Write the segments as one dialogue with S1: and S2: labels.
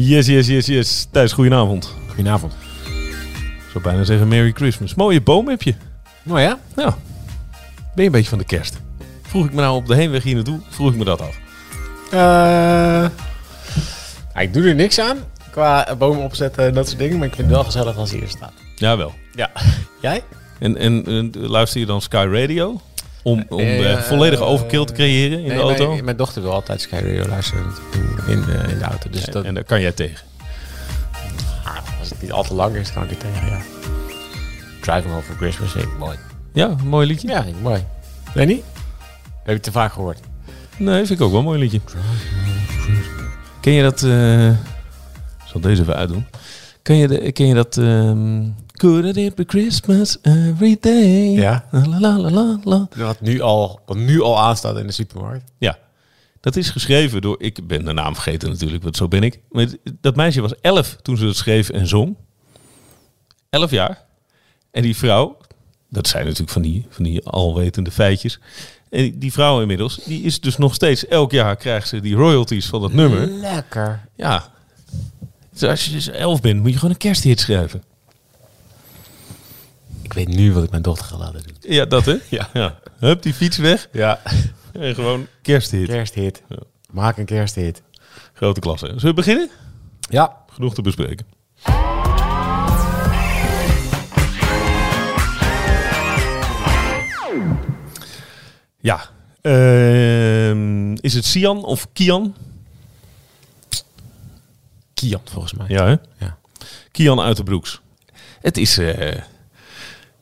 S1: Yes, yes, yes, yes. Thijs, goedenavond.
S2: Goedenavond.
S1: Ik zou bijna zeggen Merry Christmas. Mooie boom heb je.
S2: Nou ja,
S1: Ja. Ben je een beetje van de kerst? Vroeg ik me nou op de heenweg hier naartoe, vroeg ik me dat af.
S2: Eh, ik doe er niks aan qua bomen opzetten en dat soort dingen, maar ik vind het wel gezellig als hij hier staat.
S1: Jawel.
S2: Ja. Jij?
S1: En, en, en luister je dan Sky Radio? Om, om
S2: Eh,
S1: volledige overkill te creëren in
S2: Nee,
S1: de auto?
S2: Mijn, mijn dochter wil altijd Sky Radio luisteren in, in, eh, in de auto. Dus dat,
S1: En daar kan jij tegen.
S2: ah, als het niet al te lang is, kan ik het tegen, ja. Driving for Christmas ik mooi.
S1: Ja, mooi liedje.
S2: Ja, ik mooi. Nee, niet? Heb je te vaak gehoord?
S1: Nee, vind ik ook wel een mooi liedje. Ken je dat... eh, Ik zal deze even uitdoen. Ken je, de, ken je dat... ehm Could it be Christmas every day?
S2: Ja.
S1: La la la la la.
S2: Wat nu al, wat nu al aanstaat in de supermarkt.
S1: Ja. Dat is geschreven door... Ik ben de naam vergeten natuurlijk, want zo ben ik. Maar dat meisje was elf toen ze het schreef en zong. Elf jaar. En die vrouw... Dat zijn natuurlijk van die, van die alwetende feitjes. En die- die vrouw inmiddels, die is dus nog steeds... Elk jaar krijgt ze die royalties van dat nummer.
S2: Lekker.
S1: Ja. Dus als je dus elf bent, moet je gewoon een kersthit schrijven.
S2: Ik weet nu wat ik mijn dochter ga laten doen.
S1: Ja, dat hè?
S2: Ja.
S1: ja. Hup, die fiets weg.
S2: Ja.
S1: En gewoon kersthit.
S2: Kersthit. Maak een kersthit.
S1: Grote klasse. Zullen we beginnen?
S2: Ja.
S1: Genoeg te bespreken. Ja. Ehm, is het Sian of Kian?
S2: Kian, volgens mij.
S1: Ja, hè?
S2: Ja.
S1: Kian uit de Broeks. Het is... eh,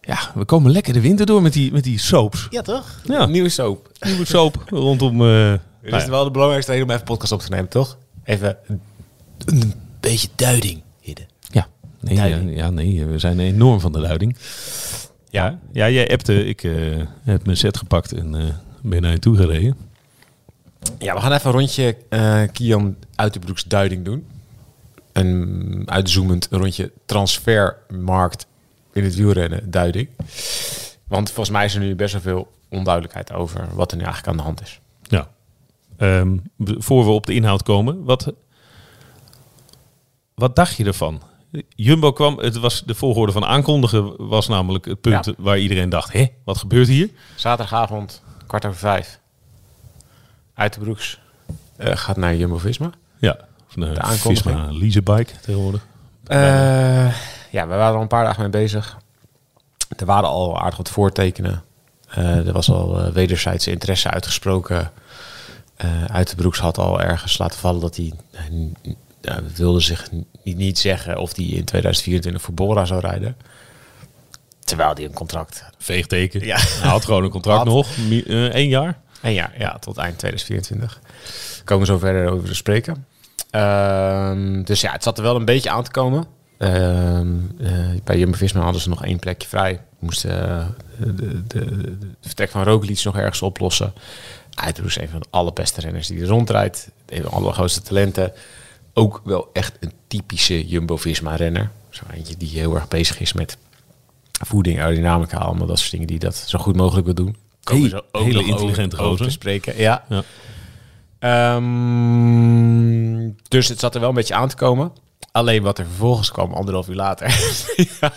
S1: ja, we komen lekker de winter door met die, met die soaps.
S2: Ja, toch?
S1: Ja.
S2: Nieuwe soap.
S1: Nieuwe soap rondom... eh,
S2: Dit
S1: nou
S2: is
S1: ja.
S2: wel de belangrijkste reden om even podcast op te nemen, toch? Even een, een beetje duiding, Hidde.
S1: Ja, nee, ja,
S2: Duiding.
S1: ja, nee, we zijn enorm van de duiding. Ja, ja jij appte, ik eh, heb mijn set gepakt en eh, ben naar je toe gereden.
S2: Ja, we gaan even een rondje eh Kian uit de broeks duiding doen. Een uitzoomend rondje transfermarkt in het wielrennen duiding. Want volgens mij is er nu best wel veel onduidelijkheid over wat er nu eigenlijk aan de hand is.
S1: Ja. B- voor we op de inhoud komen, wat, wat dacht je ervan? Jumbo kwam, het was de volgorde van aankondigen was namelijk het punt
S2: Ja.
S1: waar iedereen dacht, hé, wat gebeurt hier?
S2: Zaterdagavond, kwart over vijf. Uit de broeks eh, gaat naar Jumbo-Visma.
S1: Ja, van de,
S2: De aankondiging.
S1: Visma leasebike tegenwoordig.
S2: Eh, ja, we waren al een paar dagen mee bezig. Er waren al aardig wat voortekenen. Eh, er was al eh, wederzijdse interesse uitgesproken. Eh uit de Broeks had al ergens laten vallen dat hij wilde zich niet, niet zeggen of hij in 2024 voor Bora zou rijden. Terwijl hij een contract
S1: Veegteken.
S2: Ja.
S1: Hij had gewoon een contract
S2: Had.
S1: nog, één jaar.
S2: En ja, ja, tot eind 2024. Komen we zo verder over te spreken. Ehm, dus ja, het zat er wel een beetje aan te komen. Ehm, eh, bij Jumbo-Visma hadden ze nog één plekje vrij. Moesten eh, de, de, de, de vertrek van Roglic nog ergens oplossen. Uitroes is een van de allerbeste renners die er rondrijdt. Een van de allergrootste talenten. Ook wel echt een typische Jumbo-Visma-renner. Zo eentje die heel erg bezig is met voeding, aerodynamica, allemaal dat soort dingen die dat zo goed mogelijk wil doen. Komen ook
S1: hele
S2: nog
S1: intelligente
S2: over- over
S1: gozer.
S2: te spreken. Ja.
S1: Ja.
S2: Ehm, dus het zat er wel een beetje aan te komen. Alleen wat er vervolgens kwam, anderhalf uur later. ja.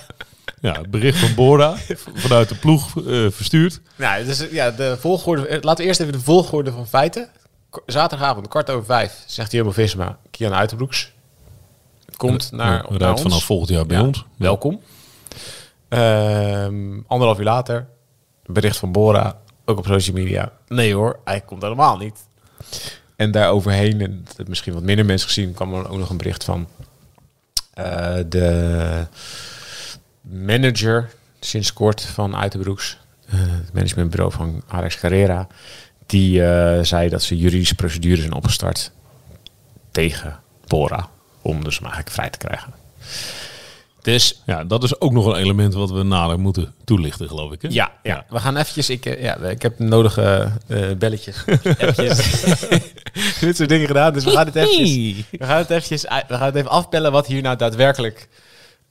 S1: Ja, het bericht van Bora vanuit de ploeg eh, verstuurd.
S2: Nou, dus ja, de volgorde. eh, Laten we eerst even de volgorde van feiten. Zaterdagavond, kwart over vijf, zegt Jumbo Visma, Kian Uiterbroeks. Komt naar,
S1: Ja,
S2: naar ons.
S1: vanaf volgend jaar bij
S2: Ja,
S1: ons.
S2: Welkom. Ehm, anderhalf uur later, bericht van Bora, ook op social media. Nee hoor, hij komt helemaal niet. En daaroverheen, en dat misschien wat minder mensen gezien, kwam er ook nog een bericht van eh, de manager sinds kort van Uiterbroeks, eh, het managementbureau van Alex Carrera, Die eh, zei dat ze juridische procedures zijn opgestart tegen Bora. Om dus hem eigenlijk vrij te krijgen. Dus
S1: Ja, dat is ook nog een element wat we nader moeten toelichten, geloof ik. Hè?
S2: ja, ja, we gaan eventjes... Ik, ja, ik heb nodige eh, belletjes, dit soort dingen gedaan. Dus we gaan het eventjes... We gaan het, eventjes, we gaan het even afbellen wat hier nou daadwerkelijk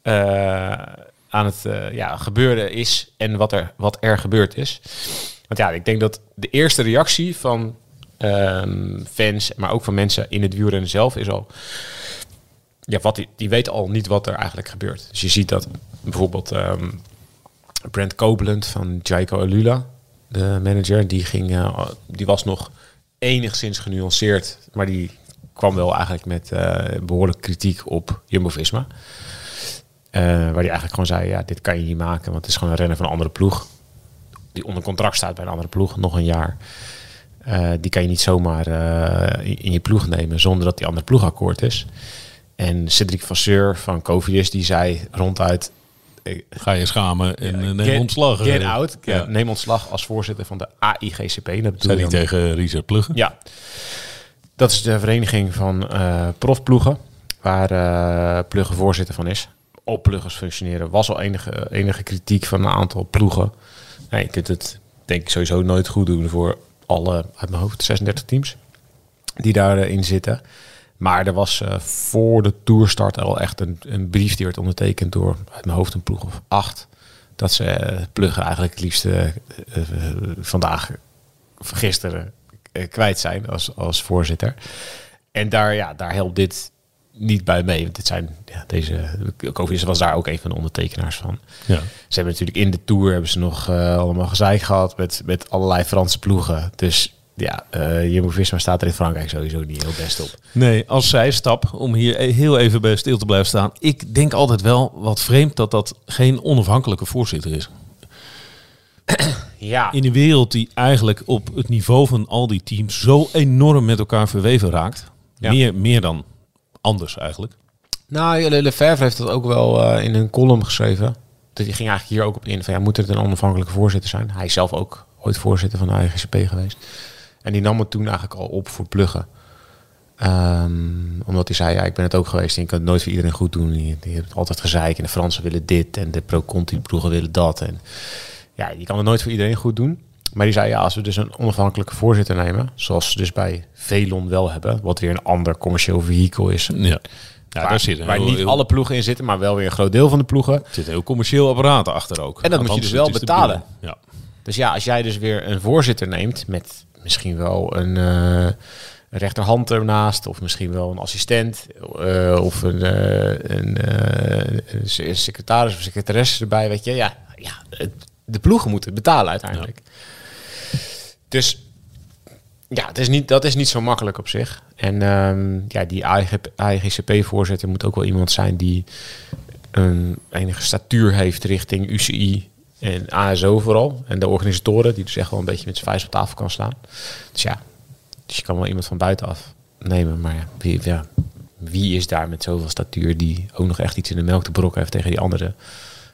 S2: eh, aan het eh, ja, gebeuren is en wat er, wat er gebeurd is. Want ja, ik denk dat de eerste reactie van ehm, fans, maar ook van mensen in het wielrennen zelf is al... Ja, wat die, die weten al niet wat er eigenlijk gebeurt. Dus je ziet dat bijvoorbeeld ehm, Brent Copeland van Jaiko Alula, de manager, die, ging, eh, die was nog enigszins genuanceerd, maar die kwam wel eigenlijk met eh, behoorlijk kritiek op Jumbo-Visma. Eh, waar hij eigenlijk gewoon zei, ja, dit kan je niet maken, want het is gewoon een renner van een andere ploeg. Die onder contract staat bij een andere ploeg, nog een jaar. Eh, die kan je niet zomaar in, je ploeg nemen zonder dat die andere ploeg akkoord is. En Cedric Vasseur van Covidis, die zei ronduit...
S1: Ga je schamen en eh, neem
S2: get-
S1: ontslag.
S2: Get out.
S1: Ja.
S2: Neem ontslag als voorzitter van de AIGCP. Dat
S1: Zei hij
S2: dan-
S1: tegen Richard Pluggen?
S2: ja, dat is de vereniging van eh profploegen, waar eh Pluggen voorzitter van is. Op pluggers functioneren was al enige, enige kritiek van een aantal ploegen. Nee, je kunt het denk ik sowieso nooit goed doen voor alle, uit mijn hoofd, 36 teams die daarin zitten. Maar er was eh, voor de toerstart al echt een, een brief die werd ondertekend door, uit mijn hoofd, een ploeg of acht. Dat ze eh, pluggen eigenlijk het liefst eh, vandaag, of gisteren, kwijt zijn als, als voorzitter. En daar, ja, daar helpt dit niet bij mee. Want dit zijn, ja, deze, Covidis was daar ook een van de ondertekenaars van.
S1: Ja.
S2: Ze hebben natuurlijk in de Tour hebben ze nog allemaal gezeik gehad met, met allerlei Franse ploegen. Dus ja, eh Jumbo-Visma staat er in Frankrijk sowieso niet heel best op.
S1: Nee, als zijstap, om hier e- heel even bij stil te blijven staan. Ik denk altijd wel wat vreemd dat dat geen onafhankelijke voorzitter is.
S2: Ja,
S1: In een wereld die eigenlijk op het niveau van al die teams zo enorm met elkaar verweven raakt.
S2: Ja.
S1: Meer, meer dan anders eigenlijk.
S2: nou, Le- Lefebvre heeft dat ook wel eh, in een column geschreven. Dat die ging eigenlijk hier ook op in van ja, moet het een onafhankelijke voorzitter zijn? Hij is zelf ook ooit voorzitter van de IGCP geweest. En die nam het toen eigenlijk al op voor pluggen. Ehm, omdat hij zei, ja, ik ben het ook geweest en ik kan het nooit voor iedereen goed doen. Je hebt altijd gezeik en de Fransen willen dit en de pro-conti ploegen willen dat. En ja, je kan het nooit voor iedereen goed doen. Maar die zei, ja, als we dus een onafhankelijke voorzitter nemen, zoals ze dus bij Velon wel hebben, wat weer een ander commercieel vehikel is.
S1: Ja, ja
S2: waar,
S1: daar zit een
S2: waar
S1: heel,
S2: niet
S1: heel-
S2: alle ploegen in zitten, maar wel weer een groot deel van de ploegen.
S1: zit een heel commercieel apparaat achter ook.
S2: En dat moet je dus wel betalen.
S1: Ja.
S2: Dus ja, als jij dus weer een voorzitter neemt met misschien wel een, eh, een rechterhand ernaast, of misschien wel een assistent, eh, of een, eh, een, een se- secretaris of secretaresse erbij, weet je. Ja, ja het- de ploegen moeten betalen uiteindelijk. Dus ja, het is niet, dat is niet zo makkelijk op zich. En ehm, ja, die IGCP-voorzitter moet ook wel iemand zijn die een enige statuur heeft richting UCI en ASO vooral. En de organisatoren, die dus echt wel een beetje met z'n vijf op tafel kan staan. Dus ja, dus je kan wel iemand van buitenaf nemen. Maar ja, wie, ja, wie is daar met zoveel statuur die ook nog echt iets in de melk te brokken heeft tegen die andere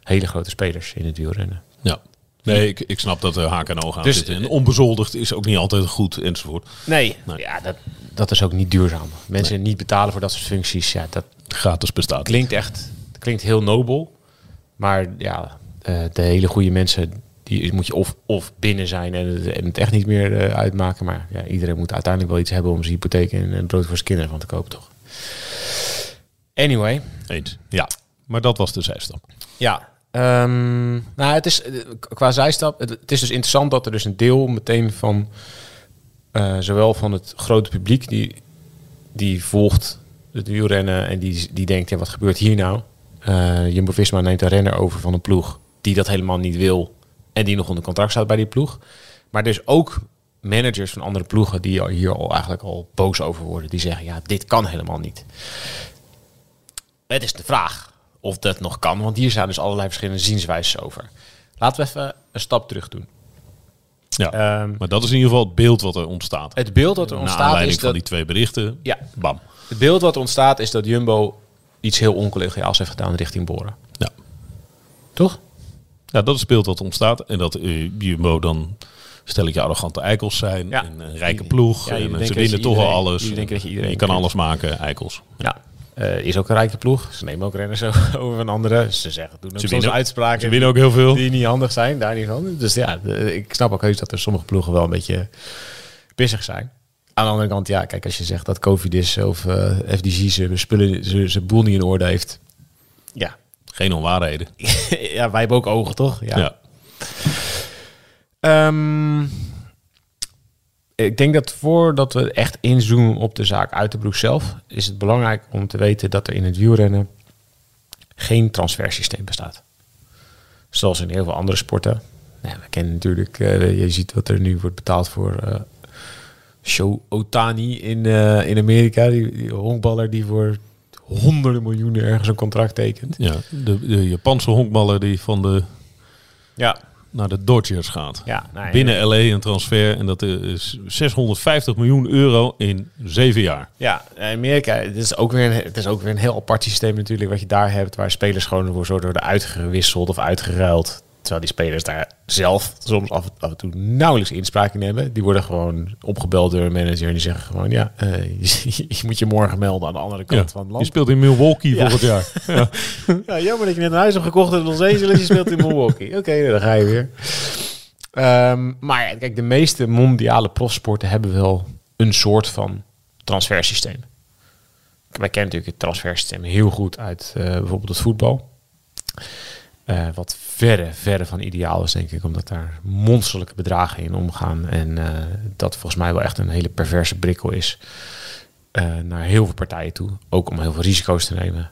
S2: hele grote spelers in het wielrennen?
S1: ja. Nee, ik, ik snap dat er haak en oog aan
S2: Dus-
S1: zitten. En onbezoldigd is ook niet altijd goed enzovoort.
S2: Nee,
S1: Nee.
S2: Ja, dat, dat is ook niet duurzaam. Mensen niet betalen voor dat soort functies, ja, dat
S1: Gratis bestaat.
S2: klinkt echt klinkt heel nobel. Maar ja, eh, de hele goede mensen, die moet je of, of binnen zijn en het, en het echt niet meer eh, uitmaken. Maar ja, iedereen moet uiteindelijk wel iets hebben om zijn hypotheek en, brood voor zijn kinderen van te kopen, toch? Anyway,
S1: Eens. Ja. Maar dat was de zijstap.
S2: ja. ehm, nou, het is eh, qua zijstap. Het, het is dus interessant dat er dus een deel meteen van eh, zowel van het grote publiek die, die volgt het wielrennen en die, die denkt, ja, wat gebeurt hier nou? Eh Jumbo-Visma neemt een renner over van een ploeg die dat helemaal niet wil en die nog onder contract staat bij die ploeg. Maar dus ook managers van andere ploegen die hier al eigenlijk al boos over worden. Die zeggen, ja, dit kan helemaal niet. Het is de vraag of dat nog kan, want hier zijn dus allerlei verschillende zienswijzen over. Laten we even een stap terug doen.
S1: Ja.
S2: Ehm,
S1: maar dat is in ieder geval het beeld wat er ontstaat.
S2: het beeld dat er
S1: Naar
S2: ontstaat
S1: aanleiding
S2: is
S1: van
S2: dat...
S1: die twee berichten.
S2: Ja,
S1: Bam.
S2: het beeld wat er ontstaat is dat Jumbo iets heel oncollegiaals heeft gedaan richting Boren.
S1: Ja.
S2: Toch?
S1: Ja, dat is het beeld wat ontstaat. En dat Jumbo dan stelletje arrogante eikels zijn.
S2: Ja.
S1: En een rijke ploeg.
S2: ja,
S1: en ze
S2: dat
S1: winnen
S2: je
S1: toch al alles.
S2: denken dat je iedereen
S1: je kan alles maken, eikels.
S2: Ja. Eh, is ook een rijke ploeg. Ze nemen ook renners over van anderen. Ze zeggen, doen ook
S1: Ze winnen-
S2: uitspraken
S1: Ze winnen ook heel veel.
S2: die niet handig zijn, daar niet van. Dus ja, de- ik snap ook heus dat er sommige ploegen wel een beetje pissig zijn. Aan de andere kant, ja, kijk, als je zegt dat COVID is of eh, FDG zijn spullen, zijn boel niet in orde heeft. Ja.
S1: Geen onwaarheden.
S2: ja, wij hebben ook ogen, toch?
S1: Ja.
S2: Ehm, ik denk dat voordat we echt inzoomen op de zaak Uiterbroek zelf, is het belangrijk om te weten dat er in het wielrennen geen transfersysteem bestaat. Zoals in heel veel andere sporten. Nou, we kennen natuurlijk, eh, je ziet wat er nu wordt betaald voor eh Show Otani in, eh, in Amerika. Die, die honkballer die voor honderden miljoenen ergens een contract tekent.
S1: Ja, de, de Japanse honkballer die van de
S2: Ja,
S1: naar de Dodgers gaat.
S2: ja nou,
S1: Binnen LA een transfer en dat is 650 miljoen euro in zeven jaar.
S2: Ja, Amerika, het is, ook weer een, het is ook weer een heel apart systeem natuurlijk wat je daar hebt, waar spelers gewoon ervoor zo worden uitgewisseld of uitgeruild. Terwijl die spelers daar zelf soms af, af en toe nauwelijks inspraak in hebben. Die worden gewoon opgebeld door een manager en die zeggen gewoon, ja, eh, je, je moet je morgen melden aan de andere kant
S1: Ja,
S2: van het land.
S1: speelt in Milwaukee volgend jaar. Ja.
S2: Ja, jammer dat je net een huis hebt gekocht in Los Angeles. Je speelt in Milwaukee. Oké, dan ga je weer. Ehm, maar ja, kijk, de meeste mondiale profsporten hebben wel een soort van transfersysteem. Wij kennen natuurlijk het transfersysteem heel goed uit eh, bijvoorbeeld het voetbal. Eh, wat verre, verre van ideaal is, denk ik, omdat daar monsterlijke bedragen in omgaan. En eh, dat volgens mij wel echt een hele perverse prikkel is eh, naar heel veel partijen toe. Ook om heel veel risico's te nemen.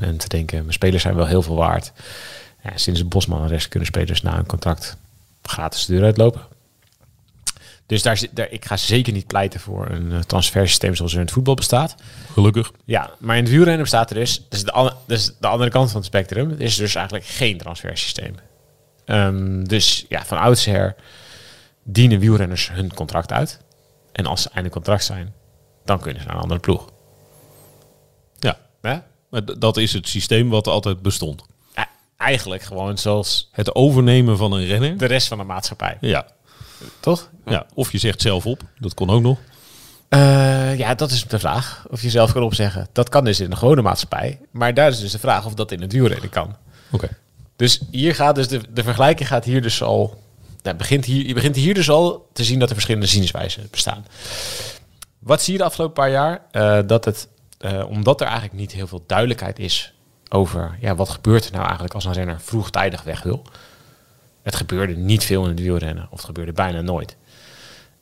S2: En te denken, mijn spelers zijn wel heel veel waard. Ja, sinds de Bosman arrest kunnen spelers na een contract gratis de deur uitlopen. Dus daar, daar, ik ga zeker niet pleiten voor een eh, transfersysteem zoals er in het voetbal bestaat.
S1: Gelukkig.
S2: Ja, maar in het wielrennen bestaat er dus, dus de, an- dus de andere kant van het spectrum, is dus eigenlijk geen transfersysteem. Ehm, dus ja, van oudsher dienen wielrenners hun contract uit. En als ze einde contract zijn, dan kunnen ze naar een andere ploeg.
S1: Ja,
S2: Hè?
S1: maar dat is het systeem wat altijd bestond.
S2: E- Eigenlijk gewoon zoals
S1: Het overnemen van een renner.
S2: de rest van de maatschappij.
S1: Ja.
S2: Toch?
S1: ja, of je zegt zelf op. Dat kon ook nog.
S2: Eh, ja, dat is de vraag. Of je zelf kan opzeggen. Dat kan dus in de gewone maatschappij. Maar daar is dus de vraag of dat in het wielrennen kan.
S1: Oké.
S2: Dus hier gaat dus de, de vergelijking gaat hier dus al. Nou, begint hier, je begint hier dus al te zien dat er verschillende zienswijzen bestaan. Wat zie je de afgelopen paar jaar? Eh, dat het, eh, omdat er eigenlijk niet heel veel duidelijkheid is over ja, wat gebeurt er nou eigenlijk als een renner vroegtijdig weg wil. Het gebeurde niet veel in het wielrennen, of het gebeurde bijna nooit.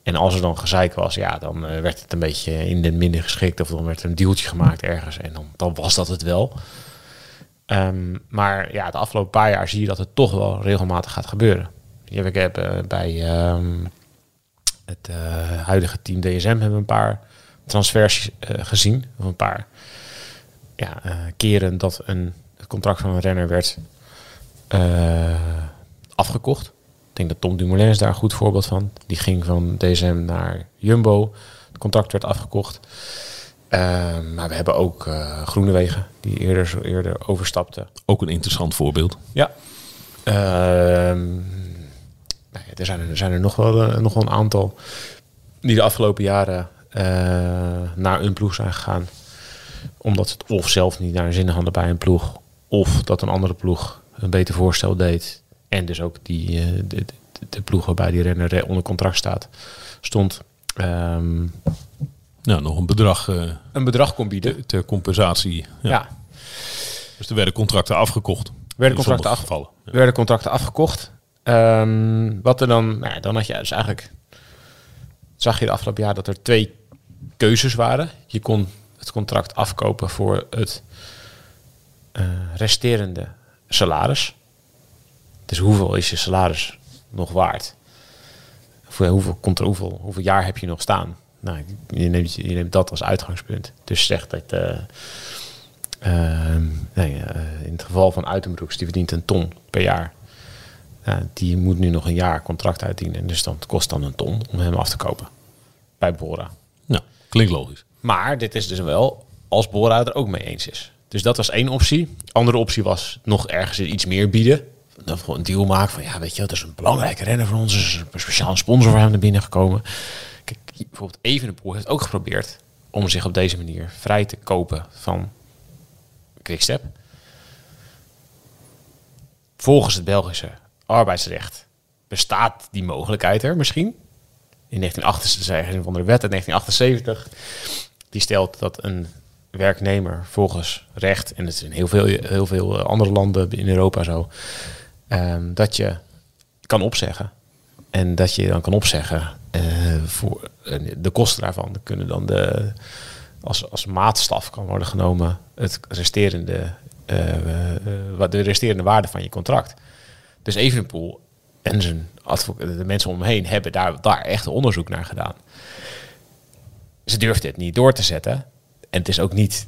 S2: En als er dan gezeik was, ja, dan eh, werd het een beetje in de minder geschikt. Of dan werd er een deeltje gemaakt ergens. En dan, dan was dat het wel. Ehm, maar ja, de afgelopen paar jaar zie je dat het toch wel regelmatig gaat gebeuren. Ik heb eh, bij ehm, het eh, huidige team DSM hebben een paar transfers gezien. Of een paar ja, keren dat een, contract van een renner werd afgekocht. Ik denk dat Tom Dumoulin is daar een goed voorbeeld van. Die ging van DSM naar Jumbo. Het contract werd afgekocht. Ehm, maar we hebben ook eh Groenewegen, die eerder, eerder overstapte.
S1: Ook een interessant voorbeeld.
S2: Ja. Ehm, nou ja, er, zijn er, er zijn er nog wel, eh, nog wel een aantal die de afgelopen jaren eh, naar een ploeg zijn gegaan. Omdat ze het of zelf niet naar hun zin hadden bij een ploeg. Of dat een andere ploeg een beter voorstel deed. En dus ook die, eh, de, de, ploeg waarbij die renner eh, onder contract staat, stond.
S1: Nou, nog een bedrag eh,
S2: een bedrag kon bieden.
S1: ter, ter compensatie. Ja.
S2: ja.
S1: Dus er werden contracten afgekocht.
S2: Werden contracten
S1: sommige gevallen. Ja.
S2: werden contracten afgekocht. Ehm, wat er dan, nou dan had je dus eigenlijk, zag je de afgelopen jaar dat er twee keuzes waren. Je kon het contract afkopen voor het resterende salaris. Dus hoeveel is je salaris nog waard? Voor hoeveel, komt er, hoeveel, hoeveel jaar heb je nog staan? Nou, je neemt, je neemt dat als uitgangspunt. Dus zeg dat nee, eh, in het geval van Uitenbroeks, die verdient een ton per jaar. Ja, die moet nu nog een jaar contract uitdienen. Dus dan het kost dan een ton om hem af te kopen. Bij Bora.
S1: Nou, klinkt logisch.
S2: Maar dit is dus wel als Bora er ook mee eens is. Dus dat was één optie. Andere optie was nog ergens iets meer bieden. Dan een deal maken van, ja, weet je, dat is een belangrijke renner van ons. Er is een speciaal sponsor voor hem naar binnen gekomen. Kijk, bijvoorbeeld Evenepoel heeft ook geprobeerd om zich op deze manier vrij te kopen van Quickstep. Volgens het Belgische arbeidsrecht bestaat die mogelijkheid er misschien. In 1978 van de wet uit 1978. Die stelt dat een werknemer volgens recht, en het is in heel veel, heel veel andere landen in Europa zo, ehm, dat je kan opzeggen. En dat je dan kan opzeggen eh, voor de kosten daarvan kunnen dan de, als, als maatstaf kan worden genomen het resterende, eh, eh, wat de resterende waarde van je contract. Dus Evenepoel en zijn de mensen om hem heen hebben daar, daar echt onderzoek naar gedaan. Ze durfden het niet door te zetten. En het is ook niet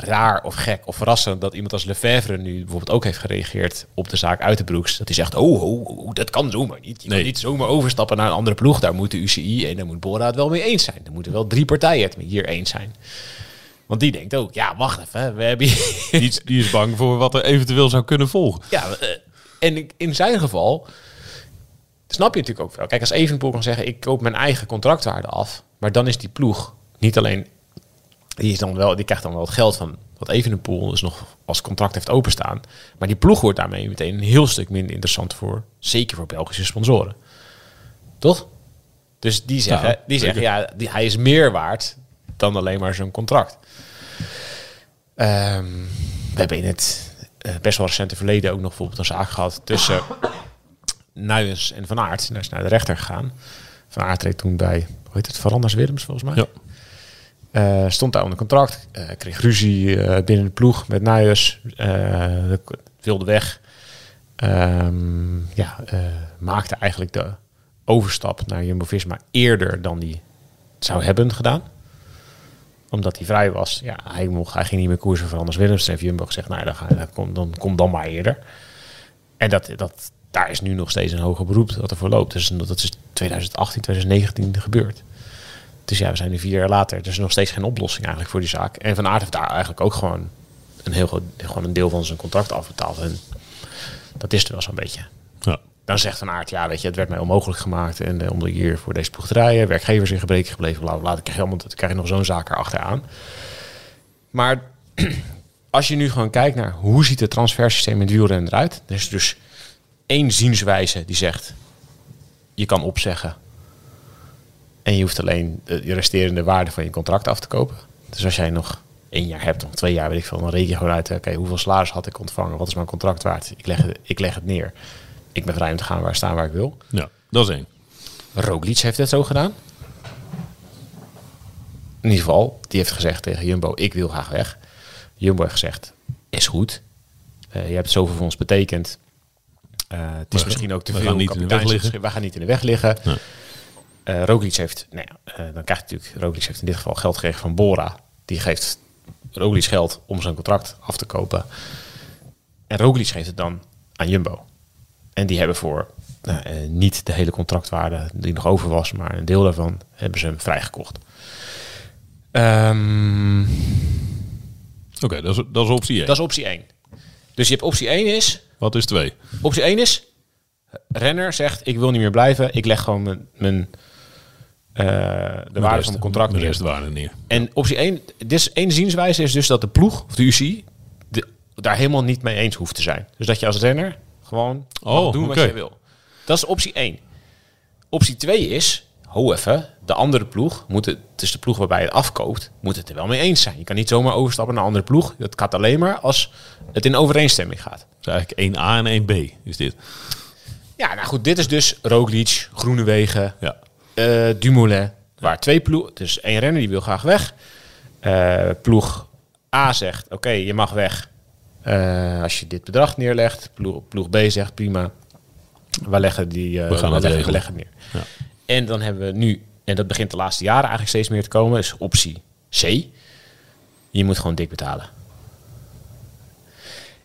S2: raar of gek of verrassend dat iemand als Lefevre nu bijvoorbeeld ook heeft gereageerd op de zaak uit de broeks. Dat hij zegt, oh, oh, oh, dat kan zomaar niet. Je
S1: Nee.
S2: kan niet zomaar overstappen naar een andere ploeg. Daar moet de UCI en daar moet Bora het wel mee eens zijn. Er moeten wel drie partijen het hier eens zijn. Want die denkt ook, ja, wacht even. We hebben hier
S1: Die, is- die is bang voor wat er eventueel zou kunnen volgen.
S2: ja, eh, en in zijn geval snap je natuurlijk ook wel. Kijk, als Evenpoel kan zeggen, ik koop mijn eigen contractwaarde af, maar dan is die ploeg niet alleen, die, is dan wel, die krijgt dan wel het geld van wat Evenepoel dus nog als contract heeft openstaan, maar die ploeg wordt daarmee meteen een heel stuk minder interessant voor, zeker voor Belgische sponsoren. Toch? Dus die zeggen,
S1: Ja,
S2: die zeggen ja, die, hij is meer waard dan alleen maar zijn contract. Ehm, we hebben in het eh, best wel recente verleden ook nog bijvoorbeeld een zaak gehad tussen Nuyens en Van Aert. Is naar de rechter gegaan. Van Aert reed toen bij, hoe heet het, Veranders Willems volgens mij.
S1: Ja.
S2: Eh, stond daar onder contract, eh, kreeg ruzie eh, binnen de ploeg met eh, wilde weg. Ehm, ja, maakte eigenlijk de overstap naar Jumbo-Visma eerder dan die zou hebben gedaan omdat hij vrij was, ja, hij, mocht, hij ging niet meer koersen voor Anders Willems. Heeft Jumbo gezegd, nou, dan, dan, kom, dan dan maar eerder. En dat, dat, daar is nu nog steeds een hoger beroep dat ervoor loopt. Dus dat is 2018, 2019 gebeurd. Dus ja, we zijn nu vier jaar later. Er is nog steeds geen oplossing eigenlijk voor die zaak. En Van Aert heeft daar eigenlijk ook gewoon een, heel, groot- gewoon een deel van zijn contract afbetaald. En dat is er wel zo'n beetje.
S1: Ja.
S2: Dan zegt Van Aert, ja, weet je, het werd mij onmogelijk gemaakt. En eh, om hier voor deze ploeg te rijden, werkgevers in gebreken gebleven, bla bla. bla. Dan krijg je, allemaal, dan krijg je nog zo'n zaak erachteraan. Maar als je nu gewoon kijkt naar hoe ziet het transfersysteem in het wielrennen eruit. Er is dus één zienswijze die zegt, je kan opzeggen. En je hoeft alleen de de resterende waarde van je contract af te kopen. Dus als jij nog één jaar hebt, of twee jaar, weet ik veel, dan reken je gewoon uit, oké, hoeveel salaris had ik ontvangen? Wat is mijn contract waard? Ik leg, het, ik leg het neer. Ik ben vrij om te gaan waar staan waar ik wil.
S1: ja, dat is één.
S2: Roglic heeft het zo gedaan. In ieder geval, die heeft gezegd tegen Jumbo, ik wil graag weg. Jumbo heeft gezegd, is goed. Eh, je hebt zoveel voor ons betekend. Eh, het is
S1: We-
S2: misschien ook te
S1: we
S2: veel.
S1: gaan niet in de weg liggen.
S2: We gaan niet in de weg liggen.
S1: Nee.
S2: Eh, Roglic heeft, nou ja, eh, dan krijgt natuurlijk, Roglic heeft in dit geval geld gekregen van Bora. Die geeft Roglic geld om zijn contract af te kopen. En Roglic geeft het dan aan Jumbo. En die hebben voor nou, eh, niet de hele contractwaarde die nog over was, maar een deel daarvan hebben ze hem vrijgekocht. Ehm,
S1: Oké, dat, is, dat is optie één.
S2: dat is optie 1. Dus je hebt optie 1 is,
S1: Wat is twee?
S2: optie 1 is, renner zegt ik wil niet meer blijven, ik leg gewoon mijn, mijn eh, de waarde van mijn contract
S1: De
S2: neer.
S1: rest waarde neer.
S2: En optie 1, dus één zienswijze is dus dat de ploeg, of de UCI, de, daar helemaal niet mee eens hoeft te zijn. Dus dat je als renner gewoon
S1: Oh,
S2: doen wat je wil. Dat is optie 1. Optie 2 is, ho even, de andere ploeg, moet het, het is de ploeg waarbij je het afkoopt, moet het er wel mee eens zijn. Je kan niet zomaar overstappen naar een andere ploeg. Dat gaat alleen maar als het in overeenstemming gaat.
S1: Dus eigenlijk 1A en 1B is dit.
S2: Ja, nou goed, dit is dus Roglic, Groenewegen,
S1: Ja.
S2: Eh Dumoulin. Waar twee ploegen, dus één renner die wil graag weg. Eh, ploeg A zegt, oké, je mag weg eh, als je dit bedrag neerlegt. Ploeg, ploeg B zegt, prima, we leggen, die, eh,
S1: We gaan het
S2: leggen, we leggen neer.
S1: Ja.
S2: En dan hebben we nu, en dat begint de laatste jaren eigenlijk steeds meer te komen, is optie C. Je moet gewoon dik betalen.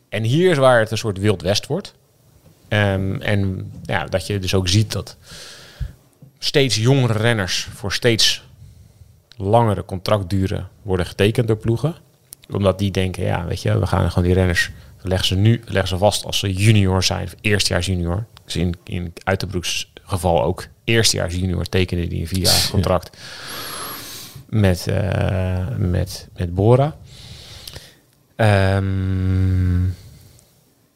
S2: En hier is waar het een soort wild west wordt. Ehm, en ja, dat je dus ook ziet dat steeds jongere renners voor steeds langere contractduren worden getekend door ploegen. Omdat die denken, ja, weet je, we gaan gewoon die renners leggen ze nu leggen ze vast als ze junior zijn, of eerstejaars junior. Dus in, in Uiterbroeks geval ook eerstejaars junior tekende die een vierjarig contract met, eh, met, met Bora. Ehm,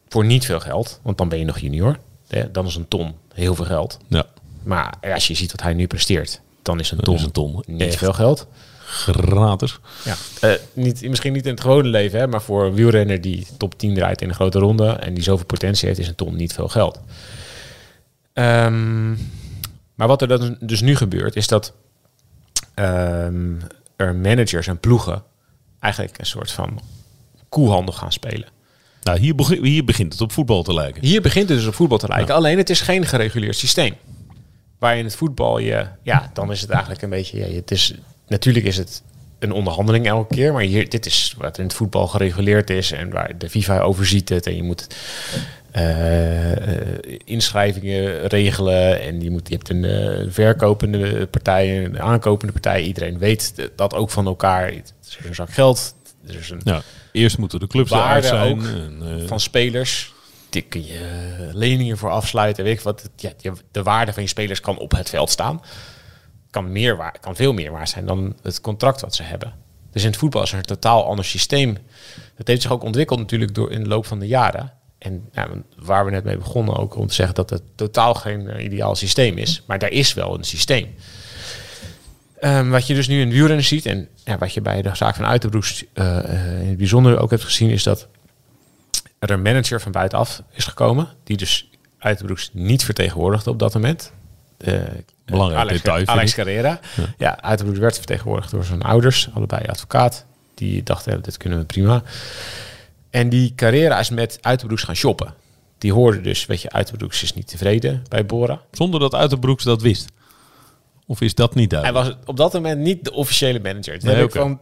S2: voor niet veel geld, want dan ben je nog junior. Hè, Dan is een ton heel veel geld.
S1: Ja,
S2: Maar als je ziet wat hij nu presteert, dan is een ton,
S1: is een ton.
S2: niet
S1: Echt
S2: veel geld.
S1: gratis.
S2: Ja. Eh, niet, misschien niet in het gewone leven, hè, maar voor een wielrenner die top 10 draait in een grote ronde en die zoveel potentie heeft, is een ton niet veel geld. Ehm, maar wat er dan dus nu gebeurt, is dat ehm, er managers en ploegen eigenlijk een soort van koehandel gaan spelen.
S1: Nou, hier, begin- hier begint het op voetbal te lijken.
S2: Hier begint het dus op voetbal te lijken. Alleen het is geen gereguleerd systeem. Waar in het voetbal je, ja, dan is het eigenlijk een beetje, ja, het is, natuurlijk is het een onderhandeling elke keer, maar hier, dit is wat in het voetbal gereguleerd is en waar de FIFA overziet het en je moet eh, inschrijvingen regelen en je, moet, je hebt een eh, verkopende partij, een aankopende partij. Iedereen weet dat ook van elkaar. Het is een zak geld. Er is een
S1: Ja, eerst moeten de clubs
S2: Waarde
S1: eruit zijn.
S2: ook
S1: en, eh,
S2: van spelers. Daar kun je leningen voor afsluiten. Weet ik wat. Ja, de waarde van je spelers kan op het veld staan. Kan, meer kan veel meer waard zijn dan het contract wat ze hebben. Dus in het voetbal is er een totaal ander systeem. Dat heeft zich ook ontwikkeld natuurlijk door in de loop van de jaren. En ja, waar we net mee begonnen ook om te zeggen dat het totaal geen eh, ideaal systeem is. Maar daar is wel een systeem. Ehm, wat je dus nu in wielrennen ziet en ja, wat je bij de zaak van Uiterbroeks eh, eh, in het bijzonder ook hebt gezien, is dat er een manager van buitenaf is gekomen, die dus Uiterbroeks niet vertegenwoordigde op dat moment. Eh,
S1: Belangrijk
S2: Alex,
S1: detail,
S2: Alex. Carrera. Ja, Uiterbroeks werd vertegenwoordigd door zijn ouders, allebei advocaat. Die dachten, ja, dit kunnen we prima. En die Carrera is met Uiterbroeks gaan shoppen. Die hoorde dus, weet je, Uiterbroeks is niet tevreden bij Bora.
S1: Zonder dat Uiterbroeks dat wist. Of is dat niet
S2: Hij
S1: duidelijk?
S2: was op dat moment niet de officiële manager. Dit,
S1: Nee,
S2: heb ik
S1: oké.
S2: van,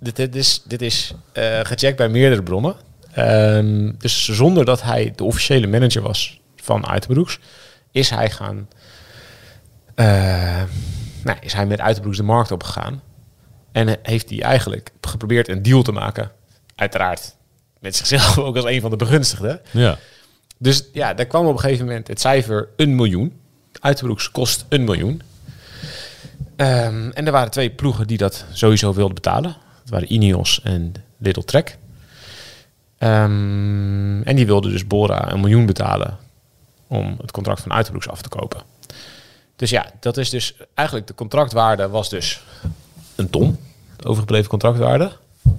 S2: dit, dit is, dit is eh, gecheckt bij meerdere bronnen. Ehm, dus zonder dat hij de officiële manager was van Uiterbroeks, is hij gaan. eh, nou, is hij met Uiterbroeks de markt opgegaan. En heeft hij eigenlijk geprobeerd een deal te maken. Uiteraard met zichzelf ook als een van de begunstigden.
S1: Ja.
S2: Dus ja, daar kwam op een gegeven moment het cijfer een miljoen. Uiterbroeks kost een miljoen. Ehm, en er waren twee ploegen die dat sowieso wilden betalen. Dat waren Ineos en Little Trek. Ehm, en die wilden dus Bora een miljoen betalen om het contract van Uiterbroeks af te kopen. Dus ja, dat is dus eigenlijk de contractwaarde was dus een ton, de overgebleven contractwaarde.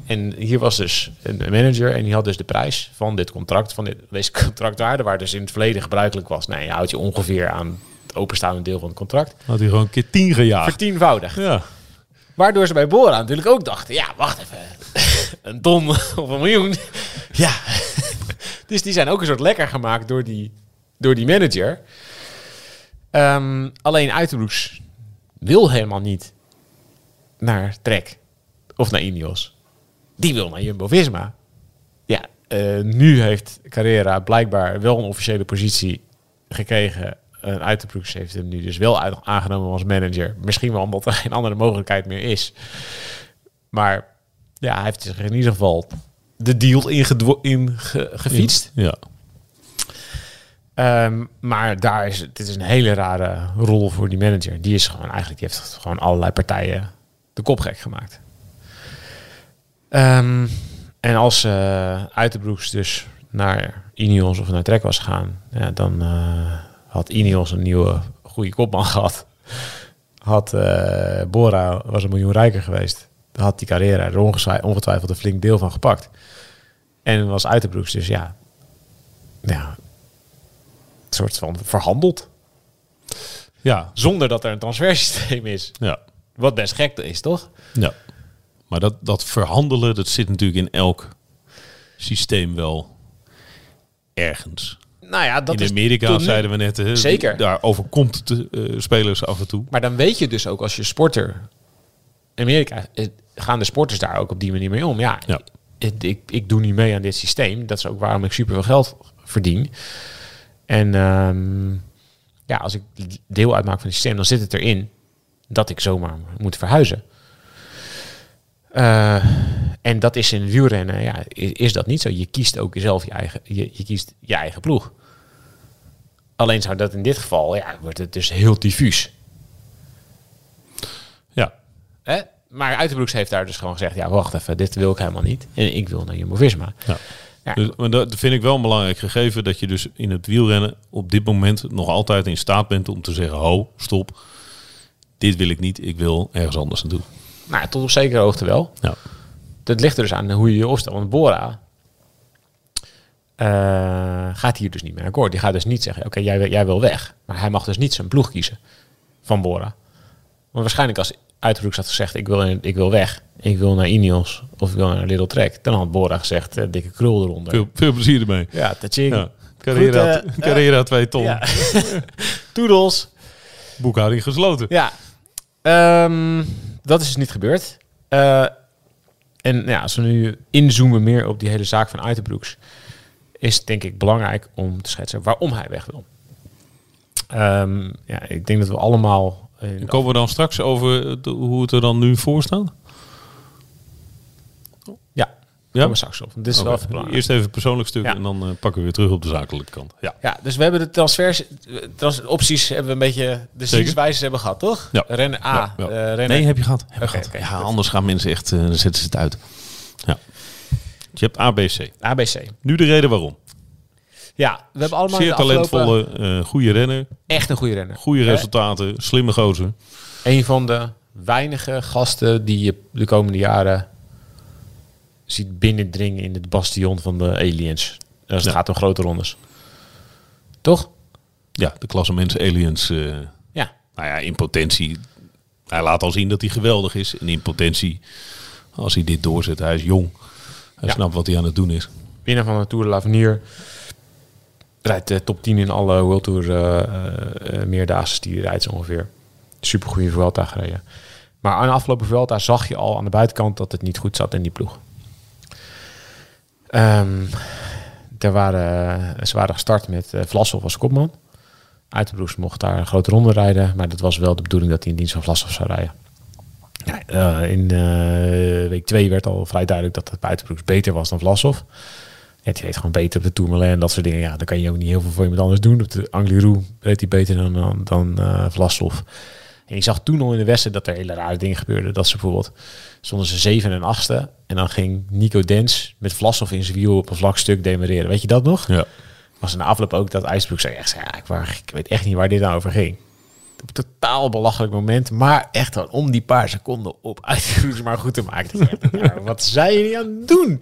S2: En hier was dus een manager en die had dus de prijs van dit contract, van dit, deze contractwaarde, waar dus in het verleden gebruikelijk was. Nee, je houdt je ongeveer aan het openstaande deel van het contract.
S1: Had hij gewoon een keer tien gejaagd.
S2: Vertienvoudigd.
S1: Ja.
S2: Waardoor ze bij Bora natuurlijk ook dachten, ja, wacht even, een ton of een miljoen. ja. dus die zijn ook een soort lekker gemaakt door die, door die manager. Ehm, alleen Uiterbroeks wil helemaal niet naar Trek of naar Ineos. Die wil naar Jumbo-Visma. Ja, eh, nu heeft Carrera blijkbaar wel een officiële positie gekregen. En Uiterbroeks heeft hem nu dus wel uit, aangenomen als manager. Misschien wel omdat er geen andere mogelijkheid meer is. Maar ja, hij heeft zich in ieder geval de deal ingedwo- in ge- gefietst.
S1: Ja.
S2: Ehm, maar daar is dit is een hele rare rol voor die manager. Die is gewoon eigenlijk, die heeft gewoon allerlei partijen de kop gek gemaakt. Ehm, en als uh, Uiterbroeks dus naar Ineos of naar Trek was gegaan, ja, dan eh, had Ineos een nieuwe goede kopman gehad. Had eh, Bora was een miljoen rijker geweest. Dan had die Carrera er ongetwijfeld, een flink deel van gepakt. En was Uiterbroeks dus ja, ja een soort van verhandeld.
S1: Ja.
S2: Zonder dat er een transfersysteem is.
S1: Ja.
S2: Wat best gek is, toch?
S1: Ja. Maar dat, dat verhandelen, dat zit natuurlijk in elk systeem wel ergens.
S2: Nou ja, dat
S1: in
S2: is
S1: Amerika zeiden we net, hè,
S2: Zeker.
S1: daar overkomt de eh, spelers af en toe.
S2: Maar dan weet je dus ook als je sporter... In Amerika eh, gaan de sporters daar ook op die manier mee om. Ja,
S1: Ja.
S2: Ik, ik, ik doe niet mee aan dit systeem. Dat is ook waarom ik superveel geld verdien. En ehm, ja, als ik deel uitmaak van het systeem, dan zit het erin dat ik zomaar moet verhuizen. Eh, En dat is in wielrennen, ja, is, is dat niet zo. Je kiest ook zelf je eigen, je, je kiest je eigen ploeg. Alleen zou dat in dit geval, ja, wordt het dus heel diffuus.
S1: Ja,
S2: Hè? Maar Uiterbroeks heeft daar dus gewoon gezegd, ja, wacht even, dit wil ik helemaal niet. En ik wil naar Jumbo-Visma.
S1: Ja.
S2: Ja.
S1: Dus, maar dat vind ik wel een belangrijk gegeven. Dat je dus in het wielrennen op dit moment nog altijd in staat bent om te zeggen... Ho, stop. Dit wil ik niet. Ik wil ergens anders naartoe.
S2: Nou, tot op zekere hoogte wel.
S1: Ja.
S2: Dat ligt er dus aan hoe je je opstelt. Want Bora eh, gaat hier dus niet meer akkoord. Die gaat dus niet zeggen, oké, jij, wil- jij wil weg. Maar hij mag dus niet zijn ploeg kiezen van Bora. Want waarschijnlijk als Uiterbroeks had gezegd, ik wil, ik wil weg. Ik wil naar Ineos of ik wil naar Little Trek. Dan had Bora gezegd, eh, dikke krul eronder.
S1: Veel, veel plezier ermee.
S2: Ja, taching.
S1: Ja. Carrera,
S2: Goed, eh,
S1: Carrera 2 ton.
S2: Ja. Toedels.
S1: Boekhouding gesloten.
S2: Ja, Ehm, dat is dus niet gebeurd. En ja, als we nu inzoomen meer op die hele zaak van Uiterbroeks, is denk ik belangrijk om te schetsen waarom hij weg wil. Ehm, ja, ik denk dat we allemaal... de
S1: Komen we dan straks over hoe het er dan nu voor staat?
S2: Ja, we straks op. Dit is wel
S1: Oké.
S2: even belangrijk.
S1: Eerst even persoonlijk stuk
S2: Ja.
S1: en dan eh, pakken we weer terug op de zakelijke kant. Ja.
S2: Ja, dus we hebben de transfers, trans opties hebben we een beetje, de zienswijzes hebben gehad, toch?
S1: Ja.
S2: Rennen A,
S1: Ja,
S2: eh, rennen
S1: Nee, heb je gehad. Heb gehad. ja, anders gaan mensen echt, eh, dan zetten ze het uit. Ja. Je hebt ABC.
S2: ABC.
S1: Nu de reden waarom.
S2: Ja, we hebben allemaal
S1: Zeer
S2: afgelopen-
S1: talentvolle, eh goede renner,
S2: echt een goede renner.
S1: goede resultaten, slimme gozer.
S2: Een van de weinige gasten die je de komende jaren ziet binnendringen in het bastion van de aliens. Als het
S1: Ja.
S2: gaat om grote rondes. Toch?
S1: Ja, de klasse mensen aliens. eh,
S2: Ja.
S1: nou ja, in potentie. Hij laat al zien dat hij geweldig is. En in potentie, als hij dit doorzet, hij is jong. Hij
S2: Ja.
S1: snapt wat hij aan het doen is.
S2: Winnaar van de Tour de l'Avenir. Rijdt de top 10 in alle World Tour eh, meerdaagse die hij rijdt zo ongeveer. Super goede Vuelta gereden. Maar aan de afgelopen Vuelta zag je al aan de buitenkant dat het niet goed zat in die ploeg. Ehm, er waren, ze waren gestart met eh Vlasov als kopman. Uiterbroeks mocht daar een grote ronde rijden. Maar dat was wel de bedoeling dat hij in dienst van Vlasov zou rijden. Eh, in eh, week 2 werd al vrij duidelijk dat het Uiterbroeks beter was dan Vlasov. Ja, die reed gewoon beter op de Tourmalet en dat soort dingen. Ja, dan kan je ook niet heel veel voor iemand anders doen. Op de Angliru reed hij beter dan, dan, dan eh. En je zag toen al in de Westen dat er hele rare dingen gebeurden. Dat ze bijvoorbeeld stonden ze zeven en achtste. En dan ging Nico Dens met Vlasov in zijn wiel op een vlak stuk demereren. Weet je dat nog?
S1: Ja.
S2: Was in de afloop ook dat IJsbroek zei echt, ja, ik, waar- ik weet echt niet waar dit nou over ging. Op een totaal belachelijk moment, maar echt gewoon om die paar seconden op IJsbroek maar goed te maken. Ja, wat zijn jullie aan het doen?